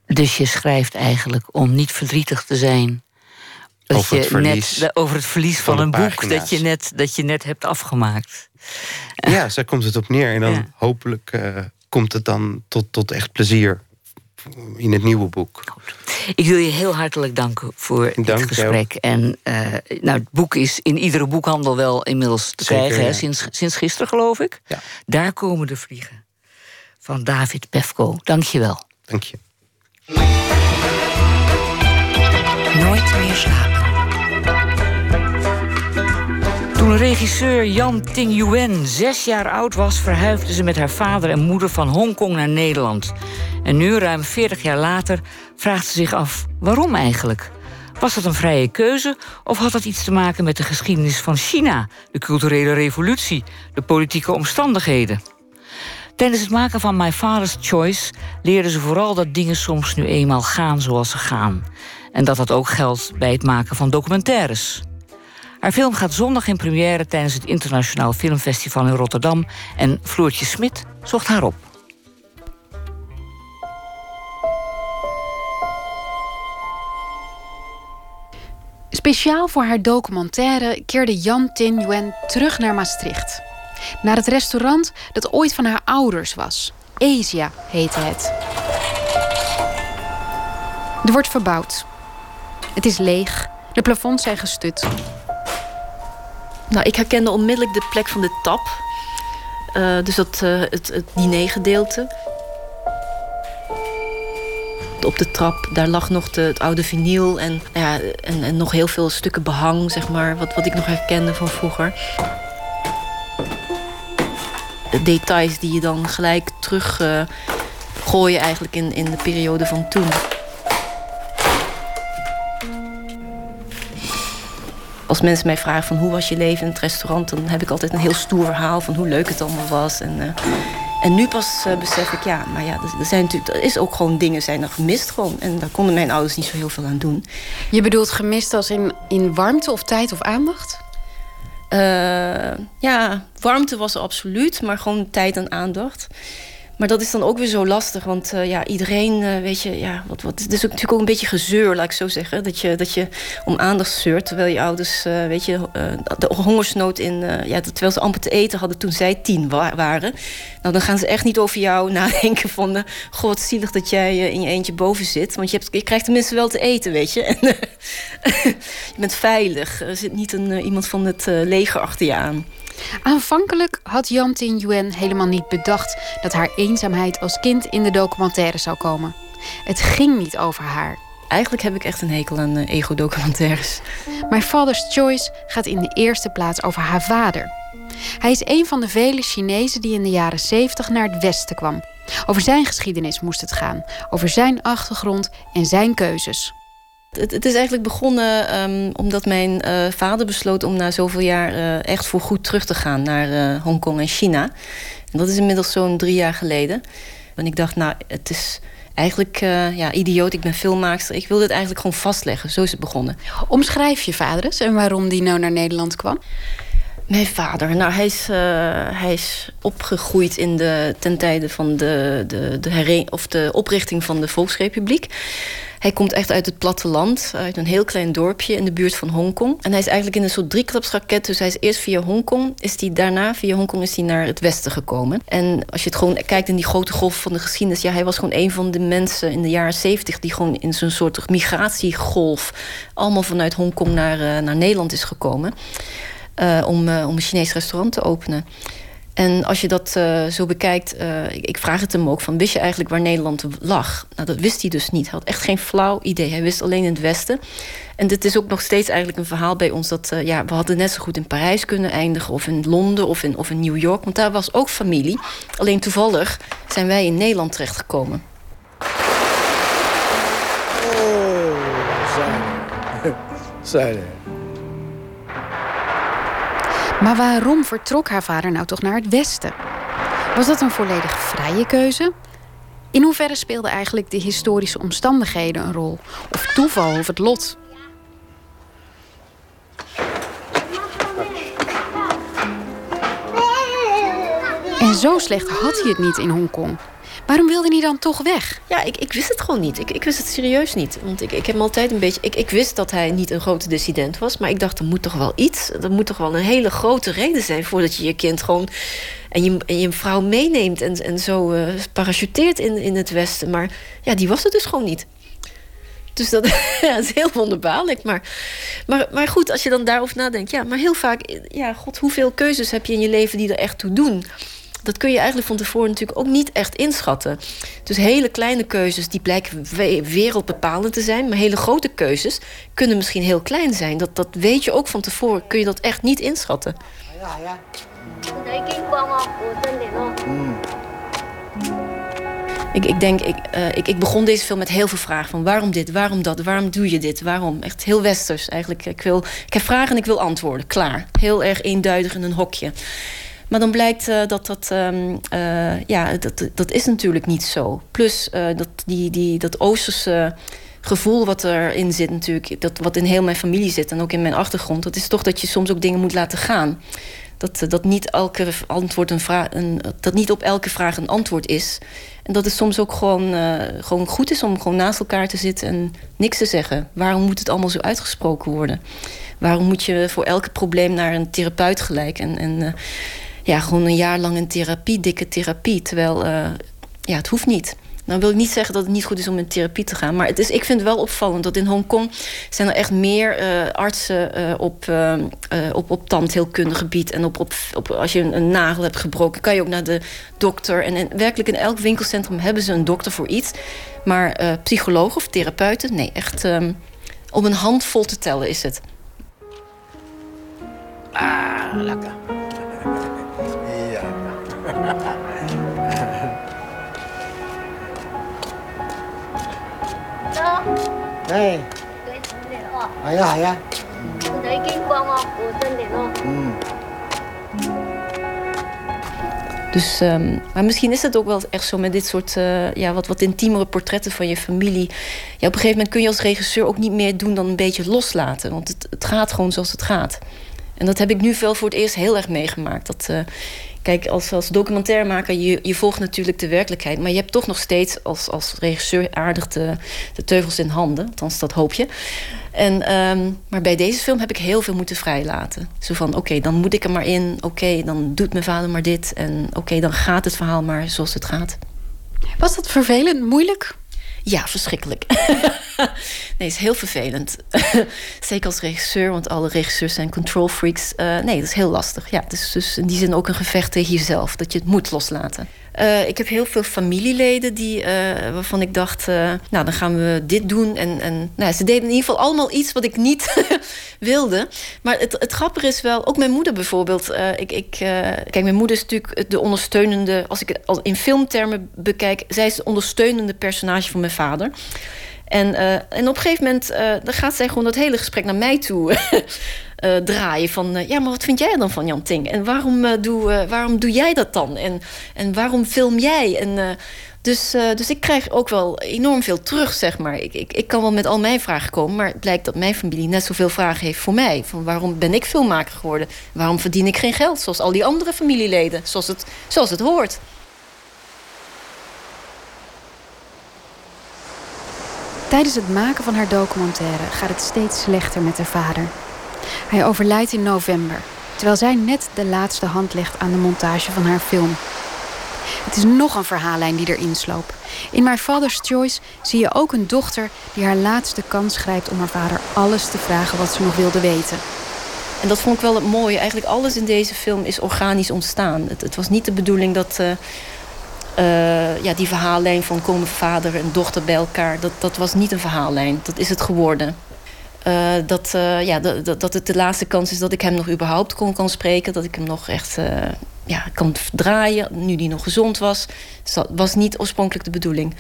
Dus je schrijft eigenlijk om niet verdrietig te zijn. Dat Over het verlies net, over het verlies van, van een boek pagina's. dat je, net, dat je net hebt afgemaakt. Ja, daar komt het op neer. En dan Ja. hopelijk eh, komt het dan tot, tot echt plezier in het nieuwe boek. Ik wil je heel hartelijk danken voor dit Dank gesprek. En eh, nou, het boek is in iedere boekhandel wel inmiddels te Zeker, krijgen. hè. Sinds, sinds gisteren, geloof ik. Ja. Daar komen de vliegen. Van David Pefko. Dank je wel. Dank je. Nooit meer slapen. Toen regisseur Jan Ting Yuen zes jaar oud was, verhuisde ze met haar vader en moeder van Hongkong naar Nederland. En nu, ruim 40 jaar later, vraagt ze zich af waarom eigenlijk? Was dat een vrije keuze of had dat iets te maken met de geschiedenis van China, de culturele revolutie, de politieke omstandigheden? Tijdens het maken van My Father's Choice leerde ze vooral dat dingen soms nu eenmaal gaan zoals ze gaan. En dat dat ook geldt bij het maken van documentaires. Haar film gaat zondag in première tijdens het Internationaal Filmfestival in Rotterdam. En Floortje Smit zocht haar op. Speciaal voor haar documentaire keerde Jan Tin Yuen terug naar Maastricht. Naar het restaurant dat ooit van haar ouders was. Asia heette het. Er wordt verbouwd. Het is leeg. De plafonds zijn gestut. Nou, ik herkende onmiddellijk de plek van de tap. Eh, dus dat, eh, het, het dinergedeelte. Op de trap, daar lag nog het oude vinyl en, nou ja, en, nog heel veel stukken behang, zeg maar, wat, wat ik nog herkende van vroeger. De details die je dan gelijk terug eh, eigenlijk in, in de periode van toen. Als mensen mij vragen van hoe was je leven in het restaurant... dan heb ik altijd een heel stoer verhaal van hoe leuk het allemaal was. En, eh, en nu pas eh, besef ik, ja, maar ja, er, zijn natuurlijk, er is ook gewoon dingen zijn er gemist gewoon. En daar konden mijn ouders niet zo heel veel aan doen. Je bedoelt gemist als in, in warmte of tijd of aandacht? Eh, ja, warmte was er absoluut, maar gewoon tijd en aandacht. Maar dat is dan ook weer zo lastig, want eh, ja, iedereen, eh, weet je, ja, wat, wat, het is ook natuurlijk ook een beetje gezeur, laat ik zo zeggen. Dat je, dat je om aandacht zeurt, terwijl je ouders, eh, weet je, de hongersnood in, ja, terwijl ze amper te eten hadden toen zij tien wa- waren. Nou, dan gaan ze echt niet over jou nadenken van, wat zielig dat jij in je eentje boven zit. Want je, hebt, je krijgt tenminste wel te eten, weet je. Je bent veilig. Er zit niet een, iemand van het leger achter je aan. Aanvankelijk had Jan Tin Yuen helemaal niet bedacht dat haar eenzaamheid als kind in de documentaire zou komen. Het ging niet over haar. Eigenlijk heb ik echt een hekel aan eh, ego-documentaires. My Father's Choice gaat in de eerste plaats over haar vader. Hij is een van de vele Chinezen die in de jaren 70 naar het Westen kwam. Over zijn geschiedenis moest het gaan, over zijn achtergrond en zijn keuzes. Het, het is eigenlijk begonnen ehm, omdat mijn eh, vader besloot om na zoveel jaar eh, echt voor goed terug te gaan naar eh, Hongkong en China. En dat is inmiddels zo'n drie jaar geleden. En ik dacht, nou, het is eigenlijk ja, idioot. Ik ben filmmaakster. Ik wil dit eigenlijk gewoon vastleggen. Zo is het begonnen. Omschrijf je vader eens en waarom die nou naar Nederland kwam? Mijn vader, nou, hij is, hij is opgegroeid in de, ten tijde van de, de, de, of de oprichting van de Volksrepubliek. Hij komt echt uit het platteland, uit een heel klein dorpje in de buurt van Hongkong. En hij is eigenlijk in een soort drieklapsraket. Dus hij is eerst via Hongkong, is hij daarna via Hongkong is hij naar het westen gekomen. En als je het gewoon kijkt in die grote golf van de geschiedenis, ja, hij was gewoon een van de mensen in de jaren zeventig die gewoon in zo'n soort migratiegolf allemaal vanuit Hongkong naar, uh, naar Nederland is gekomen. Uh, om, om een Chinees restaurant te openen. En als je dat uh, zo bekijkt, uh, ik, vraag het hem ook van... wist je eigenlijk waar Nederland lag? Nou, dat wist hij dus niet. Hij had echt geen flauw idee. Hij wist alleen in het Westen. En dit is ook nog steeds eigenlijk een verhaal bij ons... dat uh, ja, we hadden net zo goed in Parijs kunnen eindigen... of in Londen of in, of in New York. Want daar was ook familie. Alleen toevallig zijn wij in Nederland terechtgekomen. Oh, zijn. zijn. Maar waarom vertrok haar vader nou toch naar het westen? Was dat een volledig vrije keuze? In hoeverre speelden eigenlijk de historische omstandigheden een rol? Of toeval of het lot? En zo slecht had hij het niet in Hongkong. Waarom wilde hij dan toch weg? Ja, ik, ik wist het gewoon niet. Ik, ik wist het serieus niet. Want ik, ik heb altijd een beetje. Ik, ik wist dat hij niet een grote dissident was. Maar ik dacht, er moet toch wel iets. Er moet toch wel een hele grote reden zijn voordat je je kind gewoon. en je, je vrouw meeneemt en, en zo uh, parachuteert in, in het Westen. Maar ja, die was het dus gewoon niet. Dus dat is heel wonderbaarlijk. Maar, maar, maar goed, als je dan daarover nadenkt. Ja, maar heel vaak. Ja, god, hoeveel keuzes heb je in je leven die er echt toe doen? Dat kun je eigenlijk van tevoren natuurlijk ook niet echt inschatten. Dus hele kleine keuzes die blijken wereldbepalend te zijn, maar hele grote keuzes kunnen misschien heel klein zijn. Dat, dat weet je ook van tevoren, kun je dat echt niet inschatten. Ja, ja. Ik, ik denk, ik, uh, ik, ik begon deze film met heel veel vragen. Van waarom dit, waarom dat, waarom doe je dit, waarom? Echt heel westers eigenlijk. Ik, wil, ik heb vragen en ik wil antwoorden, klaar. Heel erg eenduidig in een hokje. Maar dan blijkt uh, dat dat, um, uh, ja, dat, dat is natuurlijk niet zo. Plus uh, dat, die, die, dat Oosterse gevoel wat erin zit natuurlijk... Dat, wat in heel mijn familie zit en ook in mijn achtergrond... dat is toch dat je soms ook dingen moet laten gaan. Dat, dat, niet, elke antwoord een vraag, een, dat niet op elke vraag een antwoord is. En dat het soms ook gewoon, gewoon goed is om gewoon naast elkaar te zitten... en niks te zeggen. Waarom moet het allemaal zo uitgesproken worden? Waarom moet je voor elk probleem naar een therapeut gelijk? En... en ja, gewoon een jaar lang een therapie, dikke therapie. Terwijl, uh, ja, het hoeft niet. Nou wil ik niet zeggen dat het niet goed is om in therapie te gaan. Maar het is, ik vind het wel opvallend dat in Hongkong... zijn er echt meer uh, artsen uh, op, uh, op, op tandheelkundig gebied. En op, op, als je een, een, nagel hebt gebroken, kan je ook naar de dokter. En in, werkelijk in elk winkelcentrum hebben ze een dokter voor iets. Maar psycholoog of therapeuten, nee, echt um, om een handvol te tellen is het. Ah, lekker. 네. 아야 아야. Dus, um, maar misschien is het ook wel echt zo met dit soort uh, ja, wat, wat intiemere portretten van je familie. Ja, op een gegeven moment kun je als regisseur ook niet meer doen dan een beetje loslaten. Want het, het gaat gewoon zoals het gaat. En dat heb ik nu wel voor het eerst heel erg meegemaakt. Dat, uh, Kijk, als, als documentairemaker, je, je volgt natuurlijk de werkelijkheid. Maar je hebt toch nog steeds als, als regisseur aardig de, de teugels in handen. Althans, dat hoop je. En, um, maar bij deze film heb ik heel veel moeten vrijlaten. Zo van, oké, dan moet ik er maar in. Oké, dan doet mijn vader maar dit. En oké, dan gaat het verhaal maar zoals het gaat. Was dat vervelend, moeilijk? Ja, verschrikkelijk. nee, is heel vervelend. Zeker als regisseur, want alle regisseurs zijn control freaks. Uh, nee, dat is heel lastig. Ja, het is dus in die zin ook een gevecht tegen jezelf. Dat je het moet loslaten. Eh, ik heb heel veel familieleden die, eh, waarvan ik dacht, eh, nou dan gaan we dit doen. En, en nou, ze deden in ieder geval allemaal iets wat ik niet wilde. Maar het, het grappige is wel, ook mijn moeder bijvoorbeeld. ik, ik, kijk, mijn moeder is natuurlijk de ondersteunende, als ik het in filmtermen bekijk, zij is de ondersteunende personage van mijn vader. En, en op een gegeven moment dan gaat zij gewoon dat hele gesprek naar mij toe uh, draaien. Van ja, maar wat vind jij dan van Jan Ting? En waarom, doe, waarom doe jij dat dan? En, en waarom film jij? En, dus, dus ik krijg ook wel enorm veel terug, zeg maar. Ik, ik, ik kan wel met al mijn vragen komen, maar het blijkt dat mijn familie net zoveel vragen heeft voor mij. Van waarom ben ik filmmaker geworden? Waarom verdien ik geen geld zoals al die andere familieleden? Zoals het, zoals het hoort. Tijdens het maken van haar documentaire gaat het steeds slechter met haar vader. Hij overlijdt in november, terwijl zij net de laatste hand legt aan de montage van haar film. Het is nog een verhaallijn die erin sloop. In My Father's Choice zie je ook een dochter die haar laatste kans grijpt om haar vader alles te vragen wat ze nog wilde weten. En dat vond ik wel het mooie. Eigenlijk alles in deze film is organisch ontstaan. Het, het was niet de bedoeling dat uh, uh, ja, die verhaallijn van komen vader en dochter bij elkaar... Dat, dat was niet een verhaallijn. Dat is het geworden. Uh, dat, uh, ja, dat, dat het de laatste kans is dat ik hem nog überhaupt kon kan spreken. Dat ik hem nog echt ja, kan draaien, nu die nog gezond was. Dus dat was niet oorspronkelijk de bedoeling.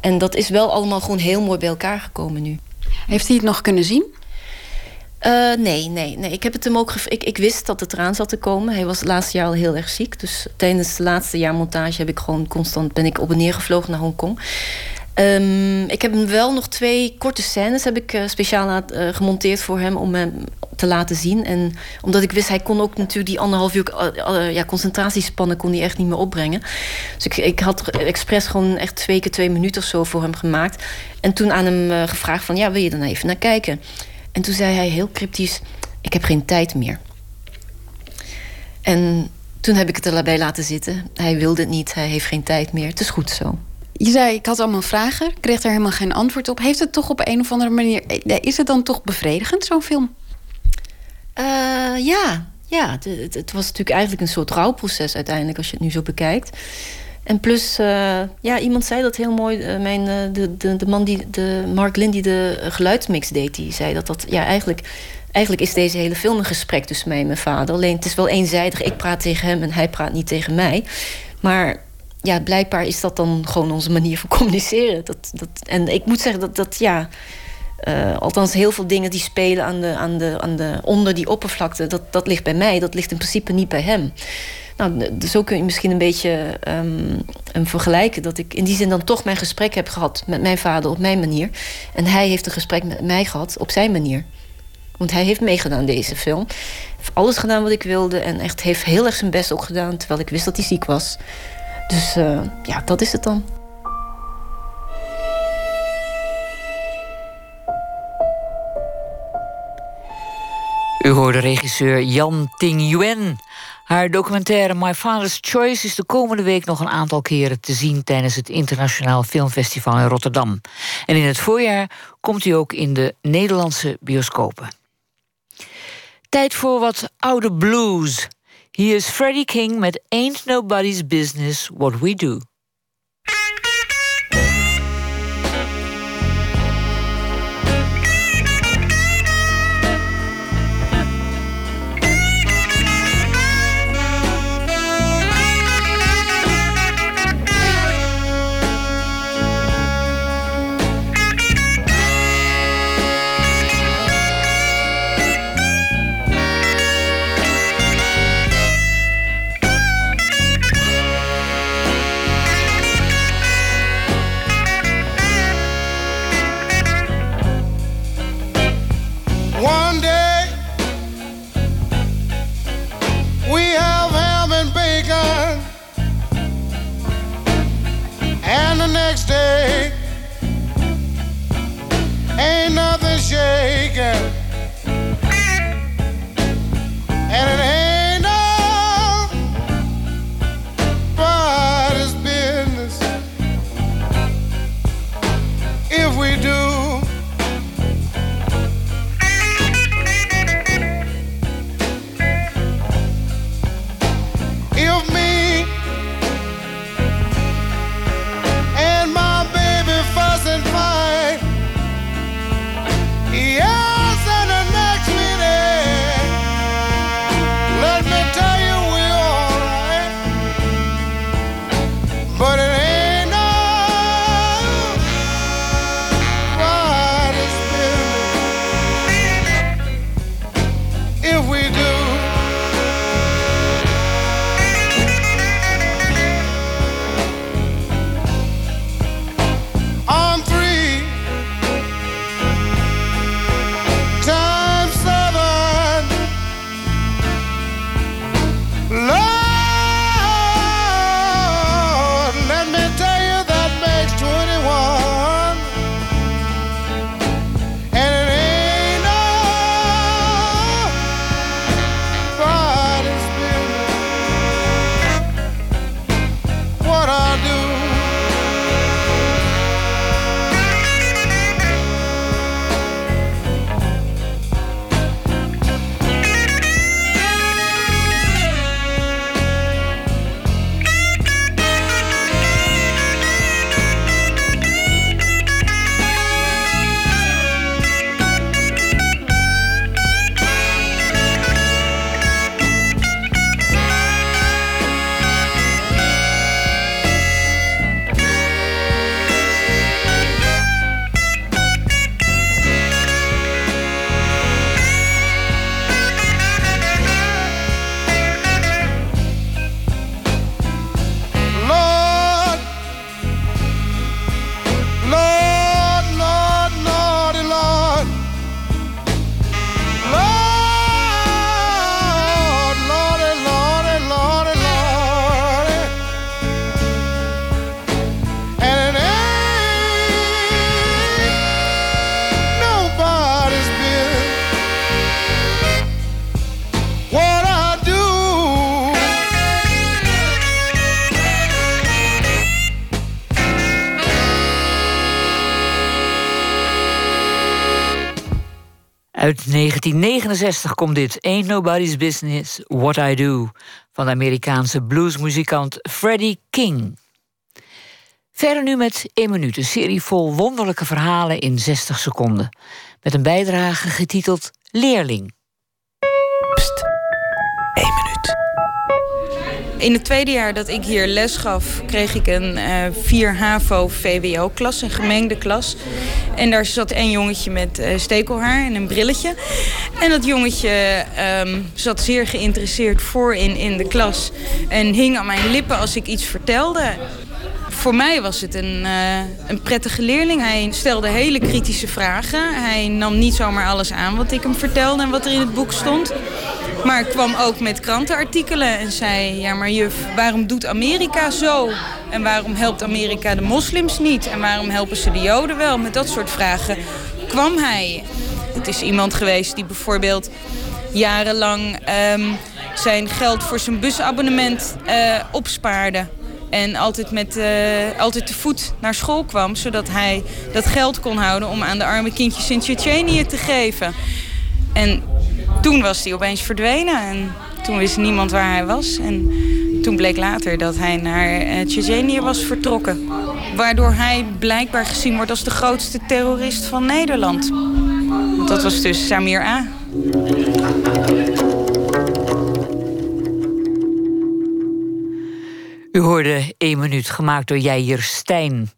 En dat is wel allemaal gewoon heel mooi bij elkaar gekomen nu. Heeft hij het nog kunnen zien? Nee, nee, nee. Ik, heb het hem ook ik, ik wist dat het eraan zat te komen. Hij was het laatste jaar al heel erg ziek. Dus tijdens de laatste jaar montage heb ik gewoon constant ben ik op en neer gevlogen naar Hongkong. Um, ik heb hem wel nog twee korte scènes heb ik, uh, speciaal uh, gemonteerd voor hem om hem te laten zien. En omdat ik wist, hij kon ook natuurlijk die anderhalf uur ja, concentratiespannen kon hij echt niet meer opbrengen. Dus ik, ik had expres gewoon echt twee keer twee minuten of zo voor hem gemaakt. En toen aan hem gevraagd van, ja, wil je dan even naar kijken? En toen zei hij heel cryptisch, ik heb geen tijd meer. En toen heb ik het erbij laten zitten. Hij wilde het niet, hij heeft geen tijd meer. Het is goed zo. Je zei, ik had allemaal vragen, kreeg er helemaal geen antwoord op. Heeft het toch op een of andere manier... Eh, is het dan toch bevredigend, zo'n film? Uh, ja, ja. Het, het, was natuurlijk eigenlijk een soort rouwproces uiteindelijk... als je het nu zo bekijkt. En plus, uh, ja, iemand zei dat heel mooi. mijn, de, de, de man die, de Mark Lin die de geluidsmix deed... die zei dat dat, ja, eigenlijk... Eigenlijk is deze hele film een gesprek tussen mij en mijn vader. Alleen het is wel eenzijdig. Ik praat tegen hem en hij praat niet tegen mij. Maar ja, blijkbaar is dat dan gewoon onze manier van communiceren. Dat, dat, en ik moet zeggen dat, dat ja. Althans, heel veel dingen die spelen aan de, aan de, aan de, onder die oppervlakte, dat, dat ligt bij mij. Dat ligt in principe niet bij hem. Nou, zo kun je misschien een beetje um, vergelijken. Dat ik in die zin dan toch mijn gesprek heb gehad met mijn vader op mijn manier. En hij heeft een gesprek met mij gehad op zijn manier. Want hij heeft meegedaan deze film. Heeft alles gedaan wat ik wilde. En echt heeft heel erg zijn best ook gedaan. Terwijl ik wist dat hij ziek was. Dus uh, ja, dat is het dan. U hoorde regisseur Yan Ting Yuen. Haar documentaire My Father's Choice is de komende week nog een aantal keren te zien tijdens het Internationaal Filmfestival in Rotterdam. En in het voorjaar komt hij ook in de Nederlandse bioscopen. Tijd voor wat oude blues. Hier is Freddie King met Ain't Nobody's Business What We Do. next day. Ain't nothing shaking. Uit 1969 komt dit Ain't Nobody's Business What I Do van de Amerikaanse bluesmuzikant Freddie King. Verder nu met 1 minuut, een serie vol wonderlijke verhalen in 60 seconden. Met een bijdrage getiteld Leerling. Pst, 1 minuut. In het tweede jaar dat ik hier les gaf, kreeg ik een eh 4 HAVO VWO-klas, een gemengde klas. En daar zat een jongetje met eh, stekelhaar en een brilletje. En dat jongetje ehm, zat zeer geïnteresseerd voorin in de klas. En hing aan mijn lippen als ik iets vertelde. Voor mij was het een, eh, een prettige leerling. Hij stelde hele kritische vragen. Hij nam niet zomaar alles aan wat ik hem vertelde en wat er in het boek stond. Maar kwam ook met krantenartikelen en zei... ja, maar juf, waarom doet Amerika zo? En waarom helpt Amerika de moslims niet? En waarom helpen ze de joden wel? Met dat soort vragen kwam hij. Het is iemand geweest die bijvoorbeeld jarenlang... ehm, zijn geld voor zijn busabonnement eh, opspaarde. En altijd, met, eh, altijd te voet naar school kwam... zodat hij dat geld kon houden om aan de arme kindjes in Tsjetsjenië te geven. En toen was hij opeens verdwenen en toen wist niemand waar hij was. En toen bleek later dat hij naar uh, was vertrokken. Waardoor hij blijkbaar gezien wordt als de grootste terrorist van Nederland. Dat was dus Samir A. U hoorde 1 minuut, gemaakt door Jair Stijn.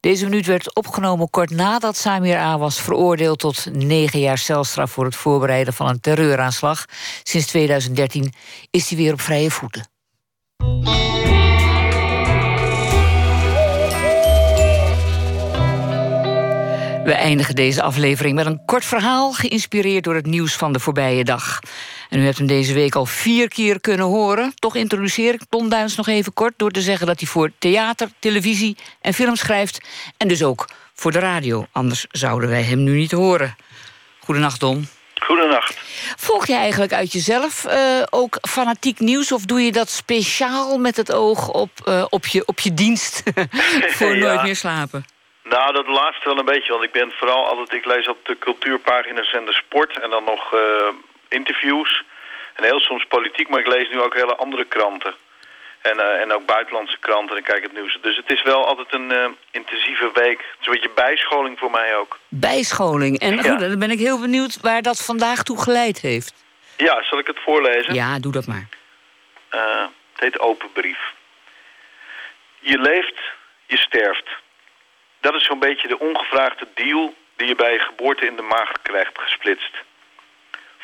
Deze minuut werd opgenomen kort nadat Samir A. was veroordeeld tot negen jaar celstraf voor het voorbereiden van een terreuraanslag. Sinds 2013 is hij weer op vrije voeten. We eindigen deze aflevering met een kort verhaal, geïnspireerd door het nieuws van de voorbije dag. En u hebt hem deze week al vier keer kunnen horen. Toch introduceer ik Ton Duins nog even kort door te zeggen dat hij voor theater, televisie en film schrijft. En dus ook voor de radio. Anders zouden wij hem nu niet horen. Goedenacht, Don. Goedenacht. Volg je eigenlijk uit jezelf eh, ook fanatiek nieuws? Of doe je dat speciaal met het oog op, eh, op, je, op je dienst voor Ja. Nooit meer slapen? Nou, dat laatste wel een beetje, want ik ben vooral altijd, ik lees op de cultuurpagina's en de sport en dan nog eh, interviews. En heel soms politiek, maar ik lees nu ook hele andere kranten. En, eh, en ook buitenlandse kranten en kijk het nieuws. Dus het is wel altijd een eh, intensieve week. Het is een beetje bijscholing voor mij ook. Bijscholing. En Ja. goed, dan ben ik heel benieuwd waar dat vandaag toe geleid heeft. Ja, zal ik het voorlezen? Ja, doe dat maar. Eh, het heet Open Brief. Je leeft, je sterft. Dat is zo'n beetje de ongevraagde deal die je bij je geboorte in de maag krijgt gesplitst.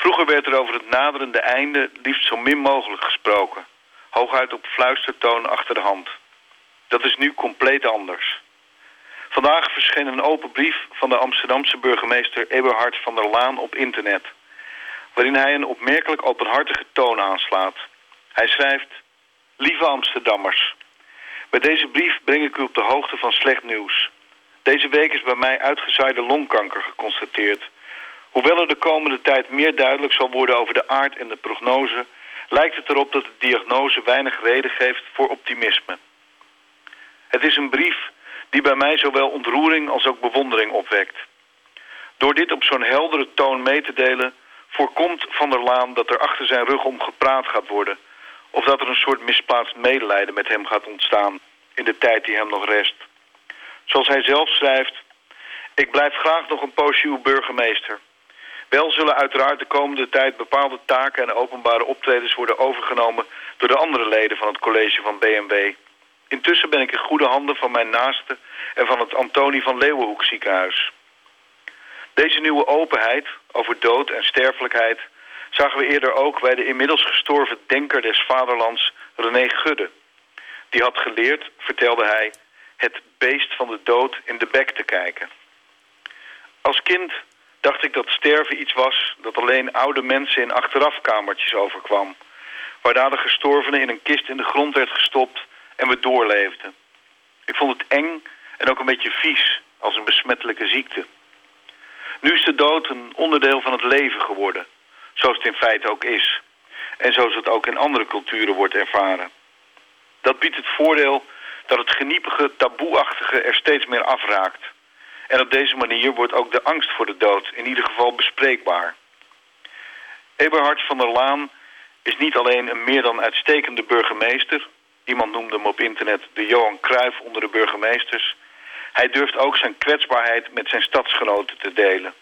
Vroeger werd er over het naderende einde liefst zo min mogelijk gesproken. Hooguit op fluistertoon achter de hand. Dat is nu compleet anders. Vandaag verscheen een open brief van de Amsterdamse burgemeester Eberhard van der Laan op internet. Waarin hij een opmerkelijk openhartige toon aanslaat. Hij schrijft... Lieve Amsterdammers... Bij deze brief breng ik u op de hoogte van slecht nieuws. Deze week is bij mij uitgezaaide longkanker geconstateerd. Hoewel er de komende tijd meer duidelijk zal worden over de aard en de prognose... lijkt het erop dat de diagnose weinig reden geeft voor optimisme. Het is een brief die bij mij zowel ontroering als ook bewondering opwekt. Door dit op zo'n heldere toon mee te delen... voorkomt Van der Laan dat er achter zijn rug om gepraat gaat worden... of dat er een soort misplaatst medelijden met hem gaat ontstaan... in de tijd die hem nog rest. Zoals hij zelf schrijft... Ik blijf graag nog een poosje uw burgemeester. Wel zullen uiteraard de komende tijd bepaalde taken en openbare optredens worden overgenomen door de andere leden van het college van BMW. Intussen ben ik in goede handen van mijn naaste en van het Antonie van Leeuwenhoek ziekenhuis. Deze nieuwe openheid over dood en sterfelijkheid zagen we eerder ook bij de inmiddels gestorven denker des vaderlands René Gudde. Die had geleerd, vertelde hij, het beest van de dood in de bek te kijken. Als kind dacht ik dat sterven iets was dat alleen oude mensen in achterafkamertjes overkwam. Waarna de gestorvene in een kist in de grond werd gestopt en we doorleefden. Ik vond het eng en ook een beetje vies als een besmettelijke ziekte. Nu is de dood een onderdeel van het leven geworden, zoals het in feite ook is. En zoals het ook in andere culturen wordt ervaren. Dat biedt het voordeel dat het geniepige, taboeachtige er steeds meer afraakt. En op deze manier wordt ook de angst voor de dood in ieder geval bespreekbaar. Eberhard van der Laan is niet alleen een meer dan uitstekende burgemeester. Iemand noemde hem op internet de Johan Cruijff onder de burgemeesters. Hij durft ook zijn kwetsbaarheid met zijn stadsgenoten te delen.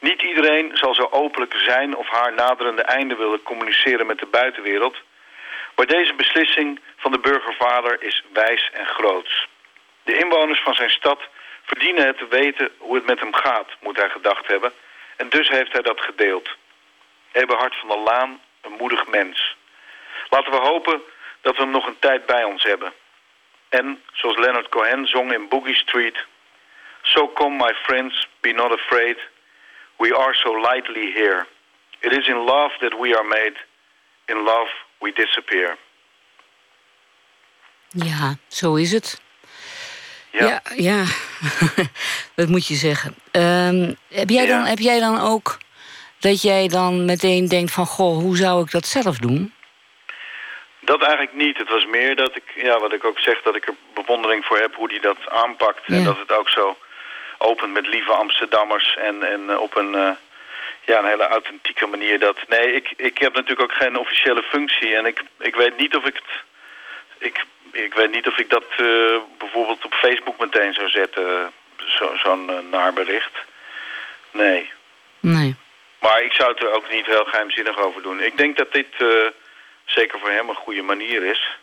Niet iedereen zal zo openlijk zijn of haar naderende einde willen communiceren met de buitenwereld. Maar deze beslissing van de burgervader is wijs en groots. De inwoners van zijn stad verdienen het te weten hoe het met hem gaat, moet hij gedacht hebben. En dus heeft hij dat gedeeld. Eberhard van der Laan, een moedig mens. Laten we hopen dat we hem nog een tijd bij ons hebben. En, zoals Leonard Cohen zong in Boogie Street... So come my friends, be not afraid. We are so lightly here. It is in love that we are made. In love we disappear. Ja, zo is het. Ja, ja, ja. dat moet je zeggen. Ehm, heb, jij dan, heb jij dan ook dat jij dan meteen denkt van... goh, hoe zou ik dat zelf doen? Dat eigenlijk niet. Het was meer dat ik, ja, wat ik ook zeg, dat ik er bewondering voor heb hoe hij dat aanpakt. En dat het ook zo opent met lieve Amsterdammers en, en eh, op een, eh, ja, een hele authentieke manier. Dat, nee, ik, ik heb natuurlijk ook geen officiële functie en ik, ik weet niet of ik het... Ik, ik weet niet of ik dat eh, bijvoorbeeld op Facebook meteen zou zetten, zo- zo'n uh, naarbericht. Nee. Nee. Maar ik zou het er ook niet heel geheimzinnig over doen. Ik denk dat dit eh, zeker voor hem een goede manier is.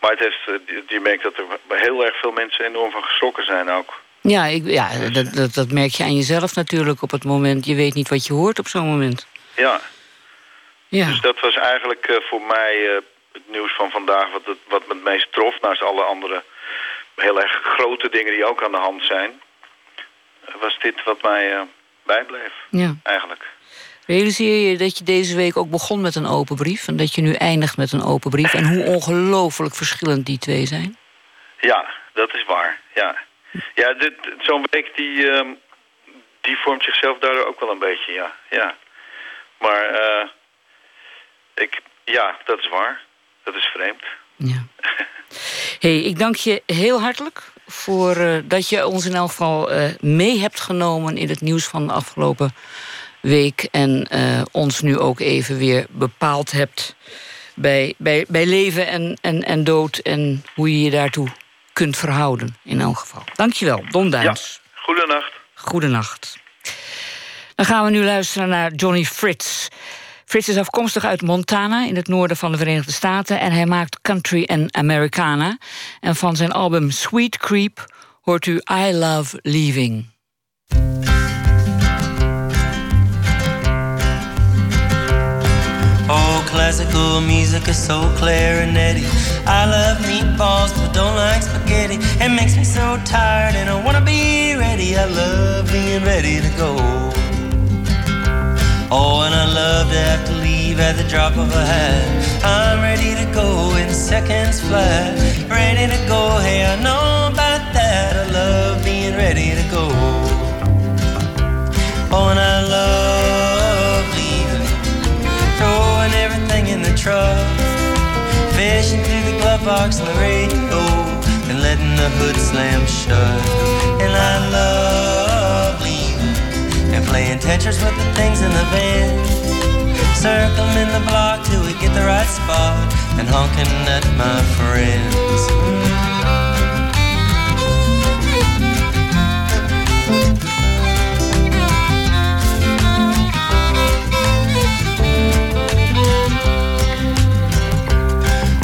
Maar het heeft, eh, je- merkt dat er heel erg veel mensen enorm van geschrokken zijn ook. Ja, ik, ja dat, dat, dat merk je aan jezelf natuurlijk op het moment. Je weet niet wat je hoort op zo'n moment. Ja. Ja. Dus dat was eigenlijk eh, voor mij eh, het nieuws van vandaag wat, het, wat me het meest trof. Naast alle andere heel erg grote dingen die ook aan de hand zijn. Was dit wat mij eh, bijbleef, Ja. eigenlijk. Realiseer je dat je deze week ook begon met een open brief... en dat je nu eindigt met een open brief... en hoe ongelooflijk verschillend die twee zijn? Ja, dat is waar. Ja, ja dit, zo'n week die, ehm, die vormt zichzelf daardoor ook wel een beetje, ja. ja. Maar eh, ik, ja, dat is waar. Dat is vreemd. hey, ik dank je heel hartelijk voor eh, dat je ons in elk geval eh, mee hebt genomen... in het nieuws van de afgelopen week... en eh, ons nu ook even weer bepaald hebt bij, bij, bij leven en, en, en dood... en hoe je je daartoe kunt verhouden, in elk geval. Dank je wel, Don Duins. Goedenacht. Goedenacht. Dan gaan we nu luisteren naar Johnny Fritz. Fritz is afkomstig uit Montana in het noorden van de Verenigde Staten en hij maakt country en Americana. En van zijn album Sweet Creep hoort u I Love Leaving. Oh, classical music is so clarinetty. I love meatballs, but don't like spaghetti. It makes me so tired, and I wanna be ready. I love being ready to go. Oh, and I love to have to leave at the drop of a hat. I'm ready to go in seconds flat. Ready to go, hey, I know about that. I love being ready to go. Oh, and I love leaving throwing everything in the truck, fishing through the glove box and the radio, and letting the hood slam shut. And I love and playing Tetris with the things in the van, circling the block till we get the right spot, and honking at my friends.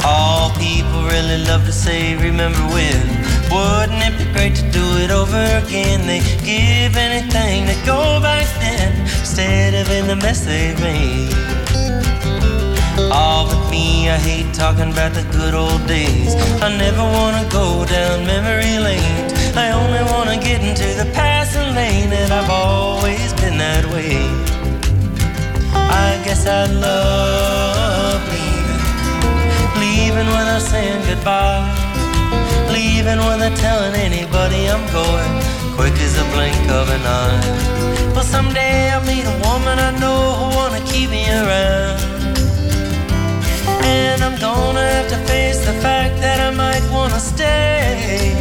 All people really love to say, remember when? Wouldn't it be great to do it over again? They give anything to go back then instead of in the mess they made. All but me, I hate talking about the good old days. I never wanna go down memory lane. I only wanna get into the passing lane, and I've always been that way. I guess I love leaving, leaving without saying goodbye, leaving without telling anybody I'm going. Quick as a blink of an eye. But someday I'll meet a woman I know who wanna keep me around. And I'm gonna have to face the fact that I might wanna stay.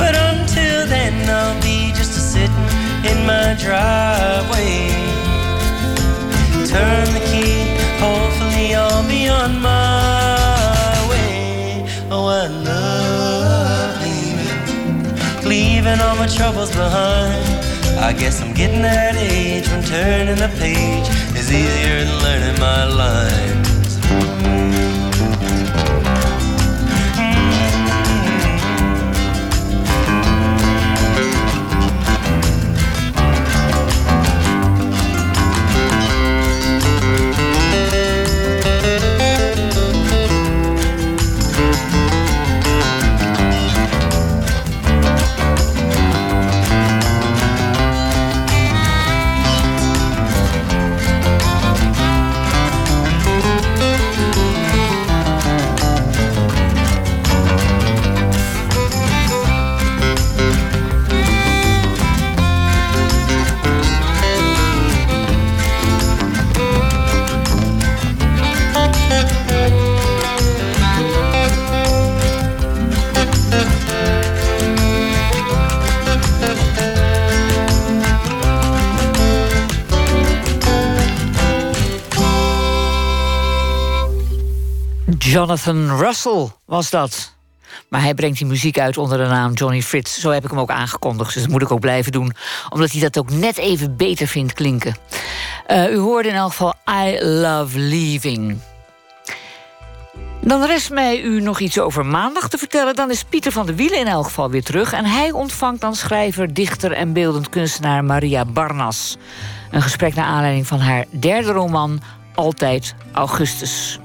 But until then, I'll be just a sitting in my driveway. Turn the key, hopefully I'll be on my leaving all my troubles behind. I guess I'm getting that age when turning the page is easier than learning my lines. Jonathan Russell was dat. Maar hij brengt die muziek uit onder de naam Johnny Fritz. Zo heb ik hem ook aangekondigd, dus dat moet ik ook blijven doen. Omdat hij dat ook net even beter vindt klinken. Uh, u hoorde in elk geval I Love Leaving. Dan rest mij u nog iets over maandag te vertellen. Dan is Pieter van der Wielen in elk geval weer terug. En hij ontvangt dan schrijver, dichter en beeldend kunstenaar Maria Barnas. Een gesprek naar aanleiding van haar derde roman Altijd Augustus.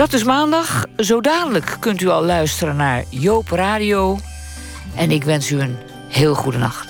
Dat is maandag. Zo dadelijk kunt u al luisteren naar Joop Radio. En ik wens u een heel goede nacht.